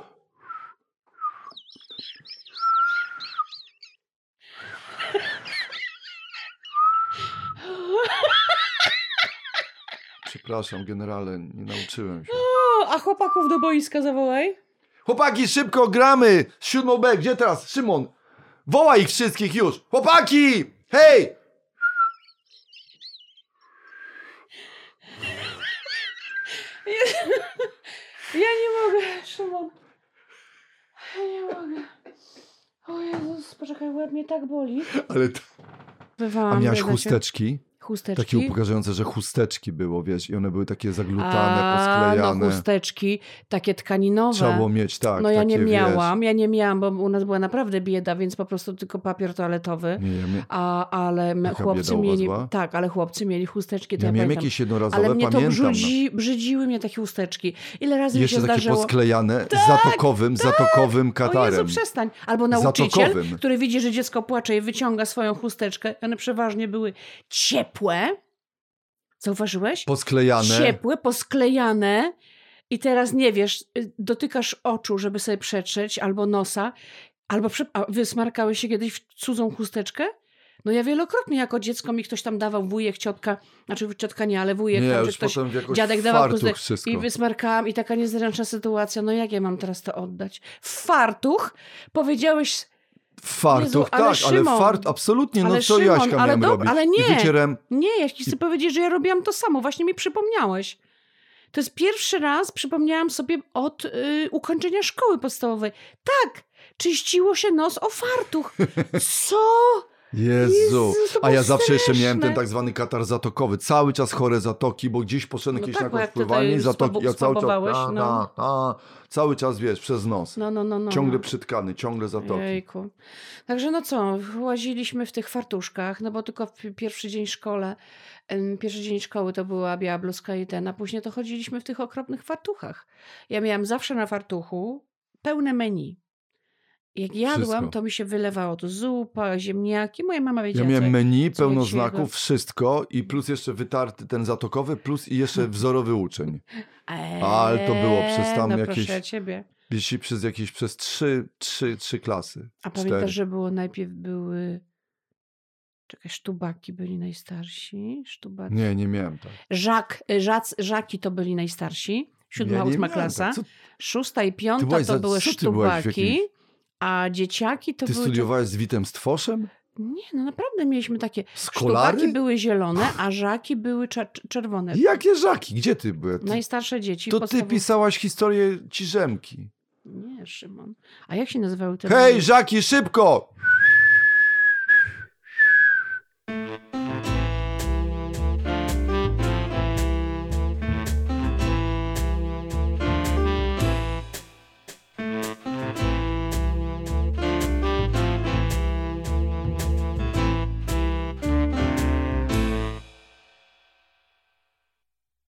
Przepraszam, generale, nie nauczyłem się. O, a chłopaków do boiska zawołaj. Chłopaki, szybko gramy! Siódmą B, gdzie teraz? Szymon! Wołaj ich wszystkich już! Chłopaki! Hej! Ja nie mogę, Szymon. Ja nie mogę. O Jezus, poczekaj, łeb mnie tak boli. Ale to... Bywałam A miałaś w bagacie. chusteczki? Chusteczki. Takie upokarzające, że chusteczki było, wiesz, i one były takie zaglutane, A, posklejane. no chusteczki, takie tkaninowe. Trzeba było mieć, tak. no ja nie takie, miałam, ja nie miałam, bo u nas była naprawdę bieda, więc po prostu tylko papier toaletowy. Wiesz, nie, ja, mia... A, ale Taka chłopcy mieli. Tak, ale chłopcy mieli chusteczki, to ja ja, miałem pamiętam. jakieś jednorazowe, Ale mnie to pamiętam. no. brzydzi, brzydziły mnie takie chusteczki. Ile razy mi Jeszcze się takie zdarzyło. posklejane, z zatokowym, zatokowym O Jezu, katarem. przestań. Albo nauczyciel, Zatokowym. który widzi, że dziecko płacze i wyciąga swoją chusteczkę. One przeważnie były ciepłe. Zauważyłeś? Posklejane. Ciepłe, posklejane. I teraz nie wiesz, y, dotykasz oczu, żeby sobie przetrzeć, albo nosa, albo prze... wysmarkałeś się kiedyś w cudzą chusteczkę? No ja wielokrotnie jako dziecko mi ktoś tam dawał, wujek, ciotka, znaczy ciotka nie, ale wujek, Nie, tam, czy ktoś, dziadek dawał i wysmarkałam i taka niezręczna sytuacja, no jak ja mam teraz to oddać? W fartuch powiedziałeś, Fartuch, Jezu, ale tak, ale Szymon, fart, absolutnie, no ale co Szymon, Jaśka ale miałem robić? ale I nie. wycierem, Nie, ja ci chcę powiedzieć, że ja robiłam to samo. Właśnie mi przypomniałeś. To jest pierwszy raz, przypomniałam sobie od y, ukończenia szkoły podstawowej. Tak, czyściło się nos o fartuch. Co? Jezu. A ja zawsze jeszcze miałem ten tak zwany katar zatokowy. Cały czas chore zatoki, bo gdzieś poszedłem No jakieś tak, na jak jakąś pływalnię i zatoki. Ja cały czas, ta, no. ta, ta, cały czas, wiesz, przez nos. No, no, no, no. Ciągle no. przytkany, ciągle zatoki. Jejku. Także no co, łaziliśmy w tych fartuszkach, no bo tylko pierwszy dzień szkole, pierwszy dzień szkoły to była biała bluzka i ten, a później to chodziliśmy w tych okropnych fartuchach. Ja miałam zawsze na fartuchu pełne menu. Jak jadłam, Wszystko. to mi się wylewało to zupa, ziemniaki. Moja mama Ja wiedziała, miałem co- menu, co pełno znaków, wszystko i plus jeszcze wytarty ten zatokowy, plus i jeszcze [LAUGHS] wzorowy uczeń. Ale to było przez tam no jakieś- proszę ciebie. Jeśli przez jakieś, przez trzy, trzy, trzy klasy. A cztery. pamiętasz, że było najpierw były... Czekaj, sztubaki byli najstarsi. Sztubaki. Nie, nie miałem tak. Żak, żac, żaki to byli najstarsi. Siódma, ja ósma miałem klasa. Tak. Szósta i piąta to za- były sztubaki. jakimś- A dzieciaki to ty były... studiowałeś z Witem Stworzem? Nie, no naprawdę mieliśmy takie... Sztubaki były zielone, a żaki były czer- czerwone. Jakie żaki? Gdzie ty byłeś? Ty, Najstarsze dzieci. to ty podstawowe- pisałaś historię Ciżemki. Nie, Szymon. A jak się nazywały te... Hej, żaki, szybko!